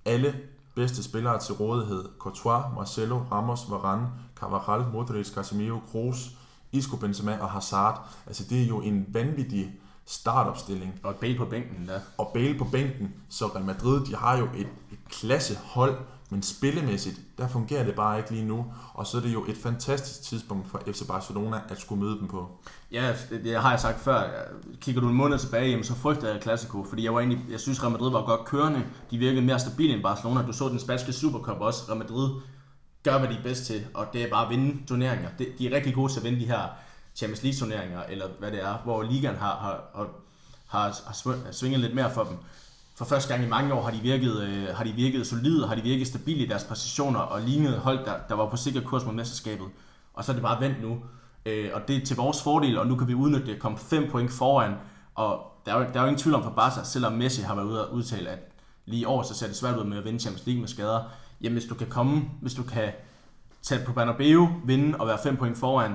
S3: alle bedste spillere til rådighed. Courtois, Marcelo, Ramos, Varane, Carvajal, Modric, Casemiro, Kroos, Isco, Benzema og Hazard. Altså det er jo en vanvittig startopstilling.
S1: Og Bale på bænken der.
S3: Og Bale på bænken. Så Real Madrid, de har jo et, et klassehold, men spillemæssigt, der fungerer det bare ikke lige nu. Og så er det jo et fantastisk tidspunkt for FC Barcelona at skulle møde dem på.
S1: Ja, det har jeg sagt før. Kigger du en måned tilbage, jamen, så frygter jeg Clasico, fordi jeg, var egentlig, jeg synes, Real Madrid var godt kørende. De virkede mere stabile end Barcelona. Du så den spanske Supercup også. Real Madrid gør, hvad de er bedst til, og det er bare at vinde turneringer. De er rigtig gode til at vinde de her Champions League turneringer, eller hvad det er, hvor ligaen har, har, har, har, har svinget lidt mere for dem for første gang i mange år har de virket, øh, har de virket solide, har de virket stabile i deres positioner og lignede hold, der, der var på sikker kurs mod mesterskabet. Og så er det bare vendt nu. Øh, og det er til vores fordel, og nu kan vi udnytte det, komme 5 point foran. Og der er, jo, der er jo ingen tvivl om for Barca, selvom Messi har været ude og udtale, at lige i år så ser det svært ud med at vinde Champions League med skader. Jamen hvis du kan komme, hvis du kan tage på Bernabeu, vinde og være 5 point foran,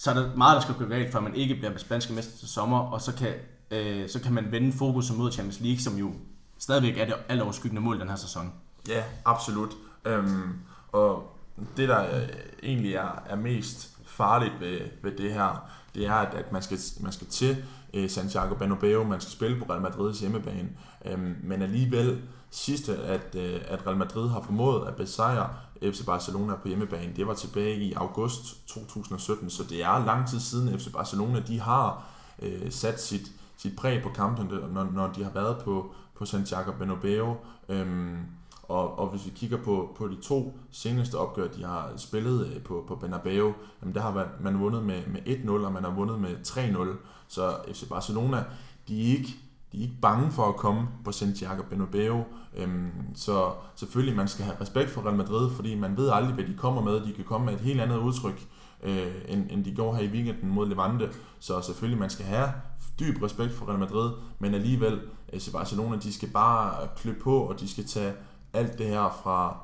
S1: så er der meget, der skal gå galt, for man ikke bliver spanske mester til sommer, og så kan øh, så kan man vende fokus mod Champions League, som jo stadigvæk er det alleroverskyggende mål den her sæson.
S3: Ja, absolut. Øhm, og det, der øh, egentlig er, er mest farligt ved, ved det her, det er, at, at man, skal, man skal til øh, Santiago Bernabeu, man skal spille på Real Madrids hjemmebane, øhm, men alligevel sidste, at, øh, at Real Madrid har formået at besejre FC Barcelona på hjemmebane, det var tilbage i august 2017, så det er lang tid siden FC Barcelona, de har øh, sat sit, sit præg på kampen, når, når de har været på, på Santiago Bernabeu. Øhm, og, og hvis vi kigger på, på de to seneste opgør, de har spillet øh, på, på Bernabeu, jamen der har man, man vundet med, med 1-0, og man har vundet med 3-0. Så FC Barcelona, de er ikke, de er ikke bange for at komme på Santiago Bernabeu. Øhm, så selvfølgelig, man skal have respekt for Real Madrid, fordi man ved aldrig, hvad de kommer med. De kan komme med et helt andet udtryk, øh, end, end de gjorde her i weekenden mod Levante. Så selvfølgelig, man skal have dyb respekt for Real Madrid, men alligevel, FC Barcelona, de skal bare klø på, og de skal tage alt det her fra,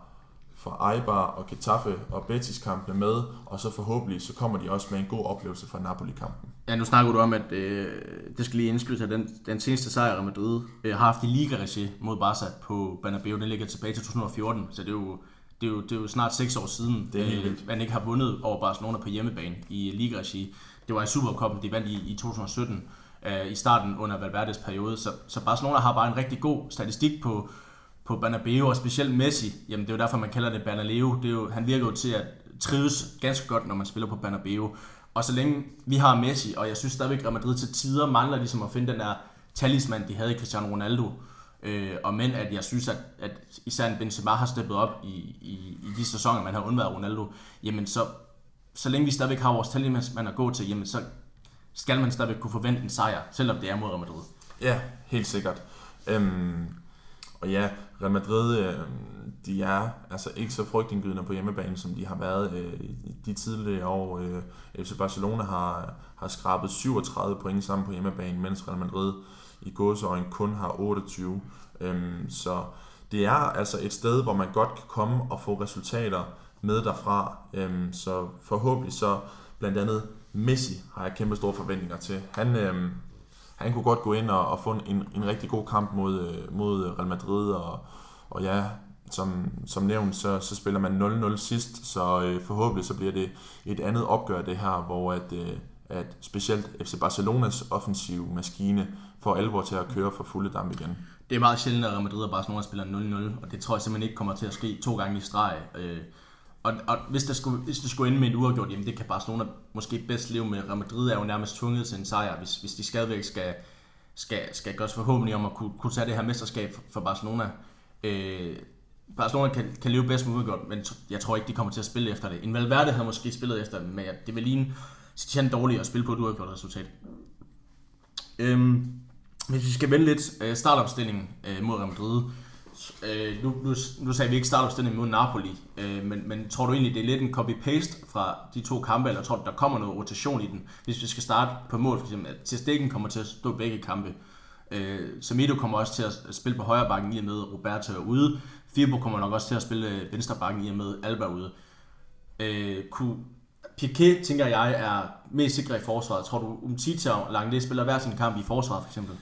S3: fra Eibar og Getafe og Betis kampene med, og så forhåbentlig så kommer de også med en god oplevelse fra Napoli-kampen.
S1: Ja, nu snakker du om, at øh, det skal lige indskydes, at den, den seneste sejr, Real Madrid øh, har haft i liga mod Barca på Bernabeu, den ligger tilbage til 2014, så det er jo, det er jo, det er jo snart 6 år siden,
S3: det er
S1: øh, man ikke har vundet over Barcelona på hjemmebane i liga-regi. Det var i Supercupen, de vandt i, i 2017 øh, i starten under Valverdes periode. Så, så Barcelona har bare en rigtig god statistik på, på Bernabeu, og specielt Messi. Jamen det er jo derfor, man kalder det Bernabeu. Det er jo, han virker jo til at trives ganske godt, når man spiller på Bernabeu. Og så længe vi har Messi, og jeg synes stadigvæk, at Madrid til tider mangler ligesom at finde den der talisman, de havde i Cristiano Ronaldo, Øh, og men at jeg synes, at, at især en Benzema har steppet op i, i, i de sæsoner, man har undværet Ronaldo, jamen så, så længe vi stadigvæk har vores talisman at gå til, jamen så skal man stadigvæk kunne forvente en sejr, selvom det er mod Real Madrid.
S3: Ja, helt sikkert. Øhm, og ja, Real Madrid, øh, de er altså ikke så frygtindgydende på hjemmebane, som de har været øh, i de tidligere år. Øh, FC Barcelona har, har skrabet 37 point sammen på hjemmebane, mens Real Madrid i gåseøjne kun har 28. Øhm, så det er altså et sted, hvor man godt kan komme og få resultater med derfra. Øhm, så forhåbentlig så blandt andet Messi har jeg kæmpe store forventninger til. Han, øhm, han kunne godt gå ind og, og få en, en rigtig god kamp mod, øh, mod Real Madrid, og, og ja, som, som nævnt, så, så spiller man 0-0 sidst, så øh, forhåbentlig så bliver det et andet opgør det her, hvor at, øh, at specielt FC Barcelonas offensive maskine får alvor til at køre for fulde damp igen.
S1: Det er meget sjældent, at Real Madrid og Barcelona spiller 0-0, og det tror jeg simpelthen ikke kommer til at ske to gange i streg. Øh, og, og hvis, der skulle, hvis det skulle ende med en uafgjort, jamen det kan Barcelona måske bedst leve med. Real Madrid er jo nærmest tvunget til en sejr, hvis, hvis de stadigvæk skal, skal, skal gøres forhåbentlig om at kunne, kunne tage det her mesterskab for Barcelona. Øh, Barcelona kan, kan leve bedst med udgjort, men jeg tror ikke, de kommer til at spille efter det. En Valverde havde måske spillet efter det, men det vil ligne Citizen dårligt at spille på et uafgjort resultat. Øhm, hvis vi skal vende lidt øh, startopstillingen øh, mod Real Madrid, øh, nu, nu, nu sagde vi ikke startopstillingen mod Napoli, øh, men, men tror du egentlig, det er lidt en copy-paste fra de to kampe, eller tror du, der kommer noget rotation i den? Hvis vi skal starte på mål, for eksempel, at Testikken kommer til at stå begge kampe. Øh, Samido kommer også til at spille på højre bakken i og med Roberto er ude. Firbo kommer nok også til at spille øh, venstre bakken i og med Alba ude. Øh, kunne, Piquet, tænker jeg, er mest sikker i forsvaret. Tror du, Umtiti og Langley spiller hver sin kamp i forsvaret, for eksempel?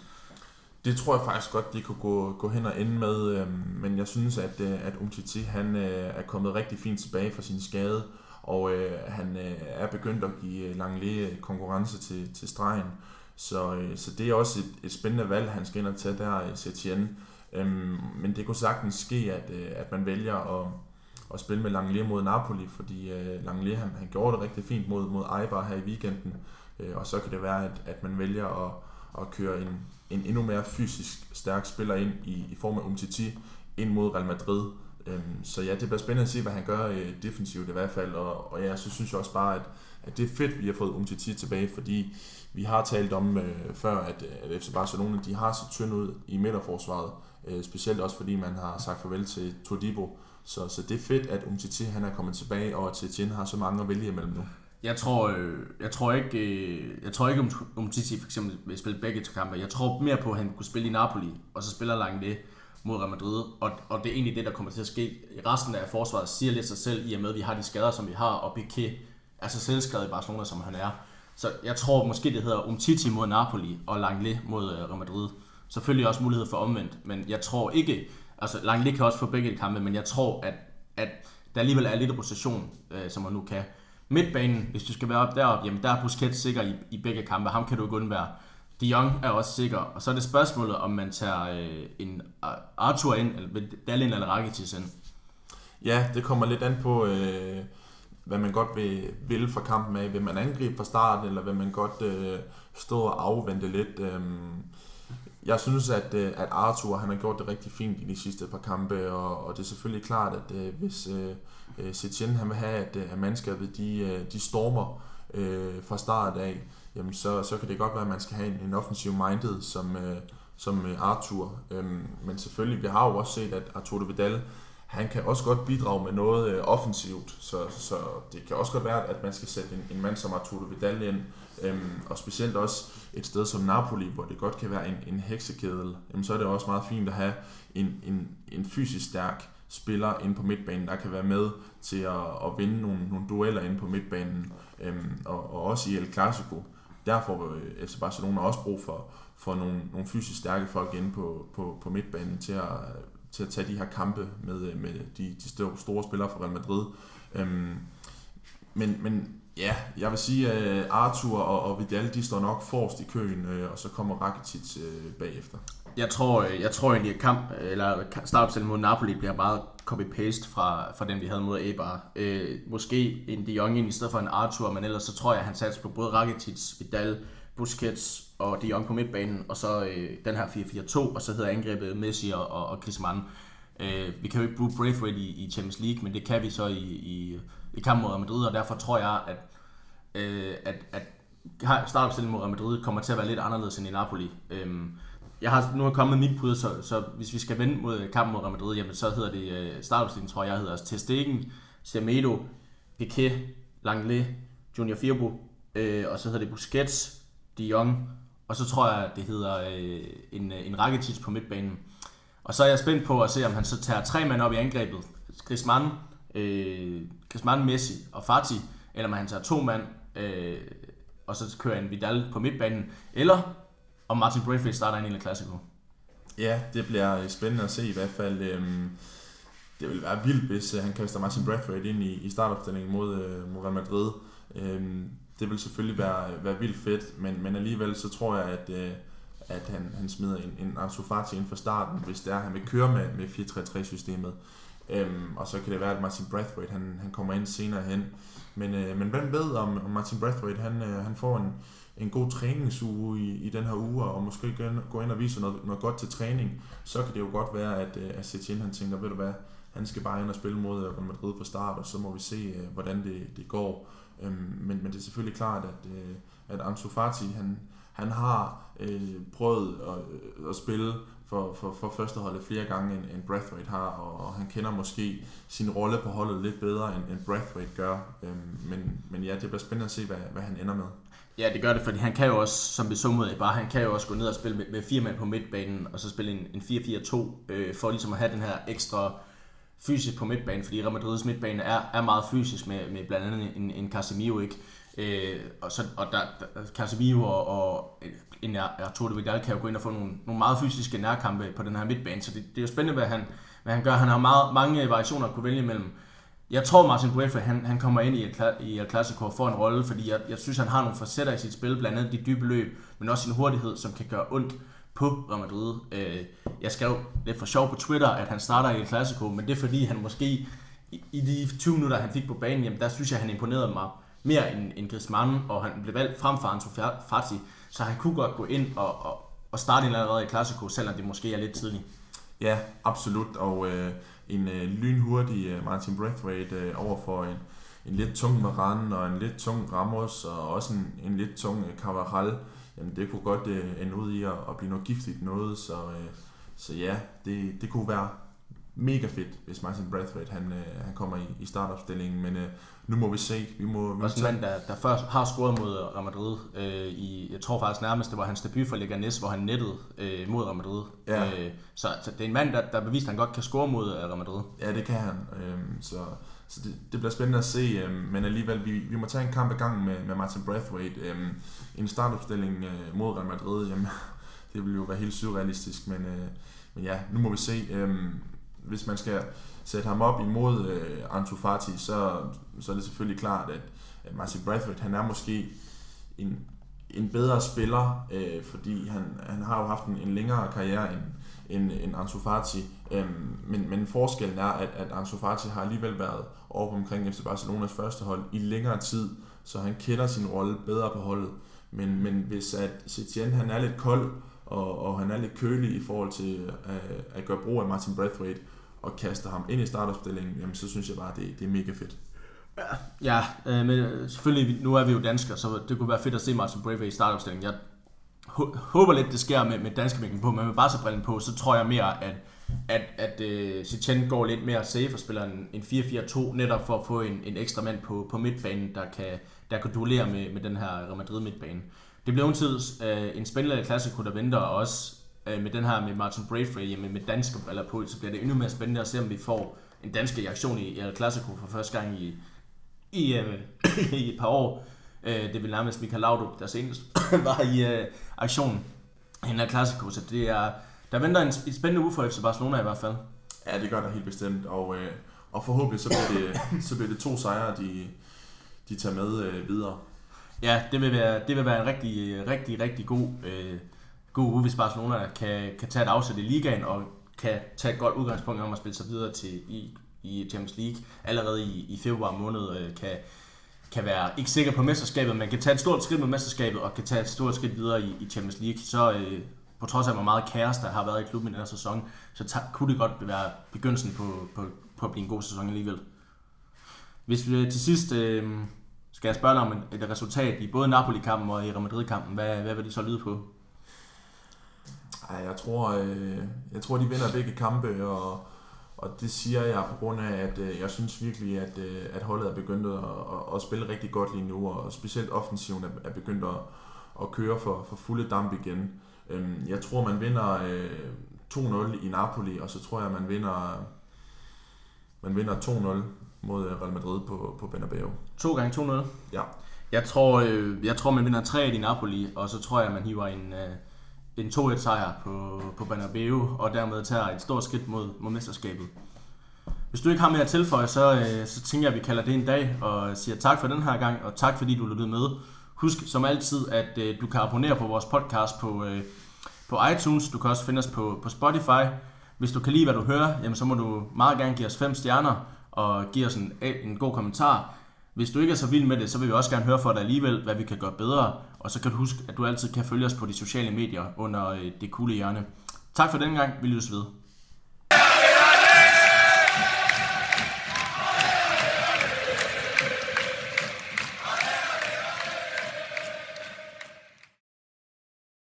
S3: Det tror jeg faktisk godt, de kunne gå, gå hen og ende med, øh, men jeg synes, at, øh, at Umtiti han øh, er kommet rigtig fint tilbage fra sin skade, og øh, han øh, er begyndt at give øh, Langley øh, konkurrence til, til stregen. Så, øh, så det er også et, et spændende valg, han skal ind og tage der i Setien. Øhm, men det kunne sagtens ske, at, øh, at man vælger at, at spille med Langley mod Napoli, fordi øh, Langley han, han gjorde det rigtig fint mod, mod Eibar her i weekenden, øh, og så kan det være, at, at man vælger at, at køre en, en endnu mere fysisk stærk spiller ind i, i form af Umtiti ind mod Real Madrid. Øhm, så ja, det bliver spændende at se, hvad han gør øh, defensivt i hvert fald, og, og ja, så synes jeg også bare, at, at det er fedt, at vi har fået Umtiti tilbage, fordi vi har talt om øh, før, at, at FC Barcelona de har så tynd ud i midterforsvaret, øh, specielt også fordi man har sagt farvel til Todibo, så, så det er fedt, at Umtiti han er kommet tilbage, og at Tietjen har så mange at vælge imellem nu.
S1: Jeg tror, øh, jeg tror ikke, øh, jeg tror ikke om, om Titi for eksempel vil spille begge to kampe. Jeg tror mere på, at han kunne spille i Napoli, og så spiller langt det mod Real Madrid. Og, og det er egentlig det, der kommer til at ske. Resten af forsvaret siger lidt sig selv, i og med, at vi har de skader, som vi har, og Piqué er så selvskrevet i Barcelona, som han er. Så jeg tror måske, det hedder Umtiti mod Napoli, og Langley mod øh, Real Madrid. Selvfølgelig også mulighed for omvendt, men jeg tror ikke, altså Langley kan også få begge kampe, men jeg tror, at, at der alligevel er lidt rotation, øh, som man nu kan. Midtbanen, hvis du skal være op derop, jamen der er Busquets sikker i, i begge kampe. Ham kan du ikke undvære. De Jong er også sikker. Og så er det spørgsmålet, om man tager øh, en øh, Arthur ind, eller Dallin eller Rakitic ind.
S3: Ja, det kommer lidt an på, øh, hvad man godt vil, vil fra kampen af. Vil man angribe fra starten, eller vil man godt øh, stå og afvente lidt? Øh, jeg synes, at, øh, at Arthur han har gjort det rigtig fint i de sidste par kampe, og, og det er selvfølgelig klart, at øh, hvis øh, øh Setien han vil have, at, øh, at mandskabet de, de stormer øh, fra start af, jamen så, så kan det godt være, at man skal have en, en offensiv minded som, øh, som øh, Arthur. Øhm, men selvfølgelig, vi har jo også set, at Arturo Vidal, han kan også godt bidrage med noget øh, offensivt, så, så det kan også godt være, at man skal sætte en, en mand som Arturo Vidal ind, øhm, og specielt også et sted som Napoli, hvor det godt kan være en, en heksekedel, jamen, så er det også meget fint at have en, en, en fysisk stærk spiller ind på midtbanen, der kan være med til at, at vinde nogle, nogle dueller ind på midtbanen, øhm, og, og også i El Clasico. Derfor får øh, FC Barcelona også brug for, for nogle, nogle fysisk stærke folk inde på, på, på midtbanen til at, til at tage de her kampe med, øh, med de, de store, store spillere fra Real Madrid. Øhm, men, men Ja, jeg vil sige, at øh, Arthur og, og Vidal, de står nok forrest i køen, øh, og så kommer Rakitic øh, bagefter.
S1: Jeg tror, øh, jeg tror egentlig, at kamp, eller startopstillingen mod Napoli bliver meget copy-paste fra, fra den, vi havde mod Eibar. Øh, måske en De Jong i stedet for en Arthur, men ellers så tror jeg, at han satte på både Rakitic, Vidal, Busquets og De Jong på midtbanen, og så øh, den her 4-4-2, og så hedder angrebet Messi og, og, og Griezmann. Øh, vi kan jo ikke bruge Braithwaite i, i Champions League, men det kan vi så i, i, i kampen mod Madrid, og derfor tror jeg, at, øh, at, at startopstillingen mod Madrid kommer til at være lidt anderledes end i Napoli. Øh, jeg har nu er kommet mit bud, så, så hvis vi skal vende mod kampen mod Real Madrid, jamen så hedder det øh, startopstillingen, tror jeg, hedder altså Testegen, Semedo, Piqué, Langley, Junior Firbo, øh, og så hedder det Busquets, De Jong, og så tror jeg, det hedder øh, en, øh, en Rakitic på midtbanen. Og så er jeg spændt på at se, om han så tager tre mand op i angrebet. Griezmann, øh, Griezmann, Messi og Fati, eller om han tager to mand, øh, og så kører en Vidal på midtbanen, eller og Martin Braithwaite starter ind i en Clasico.
S3: Ja, det bliver øh, spændende at se i hvert fald. Øhm, det vil være vildt, hvis øh, han kaster Martin Braithwaite ind i, i startopstillingen mod, øh, mod Real Madrid. Øhm, det vil selvfølgelig være, være vildt fedt, men, men alligevel så tror jeg, at, øh, at han, han smider en, en Ansu Fati ind fra starten, hvis det er, at han vil køre med, med 4-3-3-systemet. Øhm, og så kan det være, at Martin Braithwaite han, han kommer ind senere hen. Men, øh, men hvem ved, om, om Martin Braithwaite han, øh, han får en, en god træningsuge i, i den her uge, og måske gå ind og vise noget, noget godt til træning, så kan det jo godt være, at, øh, at Setien han tænker, ved du hvad, han skal bare ind og spille mod øh, Real Madrid fra start, og så må vi se, øh, hvordan det, det går. Øhm, men, men det er selvfølgelig klart, at, at Ansu Fati, han, han har øh, prøvet at, at spille for, for, for førsteholdet flere gange, end, end Braithwaite har, og, og han kender måske sin rolle på holdet lidt bedre, end, end Braithwaite gør. Øhm, men, men ja, det bliver spændende at se, hvad, hvad han ender med.
S1: Ja, det gør det, fordi han kan jo også, som vi så mod bare, han kan jo også gå ned og spille med, med fire mand på midtbanen, og så spille en, en 4-4-2, øh, for ligesom at have den her ekstra fysisk på midtbanen, fordi Real Madrids midtbane er, er meget fysisk med, med blandt andet en, en Casemiro, ikke? Øh, og, så, og der, der, Casemiro og, og en Arturo Vidal kan jo gå ind og få nogle, nogle meget fysiske nærkampe på den her midtbane, så det, det er jo spændende, hvad han, hvad han gør. Han har meget, mange variationer at kunne vælge imellem. Jeg tror, Martin Braithwaite, han, han kommer ind i et, i et Clasico og får en rolle, fordi jeg, jeg synes, han har nogle facetter i sit spil, blandt andet de dybe løb, men også sin hurtighed, som kan gøre ondt på Real Madrid. Øh, jeg skrev lidt for sjov på Twitter, at han starter i et Clasico, men det er fordi, han måske i, i de 20 minutter, han fik på banen, jamen, der synes jeg, han imponerede mig mere end, end Griezmann, og han blev valgt frem for Ansu Fati, så han kunne godt gå ind og, og, og starte en allerede i Clasico, selvom det måske er lidt tidligt.
S3: Ja, absolut, og øh, en øh, lynhurtig øh, Martin Braithwaite øh, over for en, en lidt tung Varane og en lidt tung Ramos og også en, en lidt tung øh, Carvajal, jamen det kunne godt øh, ende ud i at, at blive noget giftigt noget, så, øh, så ja, det, det kunne være mega fedt, hvis Martin Braithwaite han, øh, han kommer i, i startopstillingen, men øh, nu må vi se. Vi må,
S1: vi Også en mand, der, der først har scoret mod Real Madrid. Øh, i, jeg tror faktisk nærmest, det var hans debut for Leganes, hvor han nettede øh, mod Real Madrid. Ja. Øh, så, så det er en mand, der, der bevist, at han godt kan score mod øh, Real Madrid.
S3: Ja, det kan han. Øh, så så det, det bliver spændende at se, øh, men alligevel, vi, vi må tage en kamp i gang med, med Martin Braithwaite. Øh, en startopstilling øh, mod Real Madrid, jamen, det vil jo være helt surrealistisk, men, øh, men ja, nu må vi se. Øh, hvis man skal sætte ham op imod øh, Ansu Fati, så, så er det selvfølgelig klart, at, at Martin Bradford, han er måske en, en bedre spiller, øh, fordi han, han har jo haft en, en længere karriere end, end, end Ansu Fati. Øh, men, men forskellen er, at, at Ansu Fati har alligevel været oppe omkring FC Barcelonas første hold i længere tid, så han kender sin rolle bedre på holdet. Men, men hvis at Setien han er lidt kold, og, og han er lidt kølig i forhold til at, at gøre brug af Martin Braithwaite, og kaster ham ind i startopstillingen, jamen så synes jeg bare, det, det er mega fedt.
S1: Ja, øh, men øh, selvfølgelig, nu er vi jo danskere, så det kunne være fedt at se Martin Brave i startopstillingen. Jeg håber lidt, det sker med, med danske på, men med Barca-brillen på, så tror jeg mere, at, at, at øh, uh, Setien går lidt mere safe og spiller en, en 4-4-2, netop for at få en, en ekstra mand på, på midtbanen, der kan, der kan duellere med, med den her Real Madrid midtbane. Det bliver tid uh, en spændende klassiko, der venter, og også uh, med den her med Martin Braithwaite, med, med danske briller på, så bliver det endnu mere spændende at se, om vi får en dansk reaktion i El Clasico for første gang i, i, uh, i et par år. Uh, det vil nærmest Michael Laudrup, der senest var i uh, aktionen i El Clasico, så det er, der venter en, en spændende uge for FC Barcelona i hvert fald.
S3: Ja, det gør der helt bestemt, og, øh, og forhåbentlig så bliver, det, så bliver det to sejre, de, de tager med øh, videre.
S1: Ja, det vil være, det vil være en rigtig, rigtig, rigtig god, øh, god uge, hvis Barcelona kan, kan tage et afsæt i ligaen og kan tage et godt udgangspunkt om at spille sig videre til i, i Champions League allerede i, i februar måned. Øh, kan, kan være ikke sikker på mesterskabet, men kan tage et stort skridt med mesterskabet, og kan tage et stort skridt videre i, i Champions League, så øh, på trods af, hvor meget kaos der har været i klubben i den her sæson, så tager, kunne det godt være begyndelsen på, på, på at blive en god sæson alligevel. Hvis vi øh, til sidst øh, skal jeg spørge dig om et, et resultat i både Napoli-kampen og i Real Madrid-kampen, hvad, hvad vil det så lyde på?
S3: Ej, jeg tror, øh, jeg tror, de vinder begge kampe, og, og det siger jeg på grund af, at øh, jeg synes virkelig, at, øh, at holdet er begyndt at, at, at spille rigtig godt lige nu, og specielt offensiven er, er begyndt at, at køre for, for fulde damp igen. Øhm, jeg tror, man vinder øh, 2-0 i Napoli, og så tror jeg, man vinder, man vinder 2-0 mod øh, Real Madrid på, på Bernabeu.
S1: To gange 2-0?
S3: Ja.
S1: Jeg tror, øh, jeg tror man vinder 3 i Napoli, og så tror jeg, man hiver en, øh, en 2-1 sejr på, på Bernabeu, og dermed tager et stort skridt mod, mod mesterskabet. Hvis du ikke har mere at tilføje, så, øh, så tænker jeg, at vi kalder det en dag, og siger tak for den her gang, og tak fordi du lyttede med. Husk som altid, at øh, du kan abonnere på vores podcast på, øh, på iTunes. Du kan også finde os på, på Spotify. Hvis du kan lide, hvad du hører, jamen, så må du meget gerne give os 5 stjerner og give os en, en god kommentar. Hvis du ikke er så vild med det, så vil vi også gerne høre fra dig alligevel, hvad vi kan gøre bedre. Og så kan du huske, at du altid kan følge os på de sociale medier under øh, det kule hjørne. Tak for den gang. Vi lyttes ved.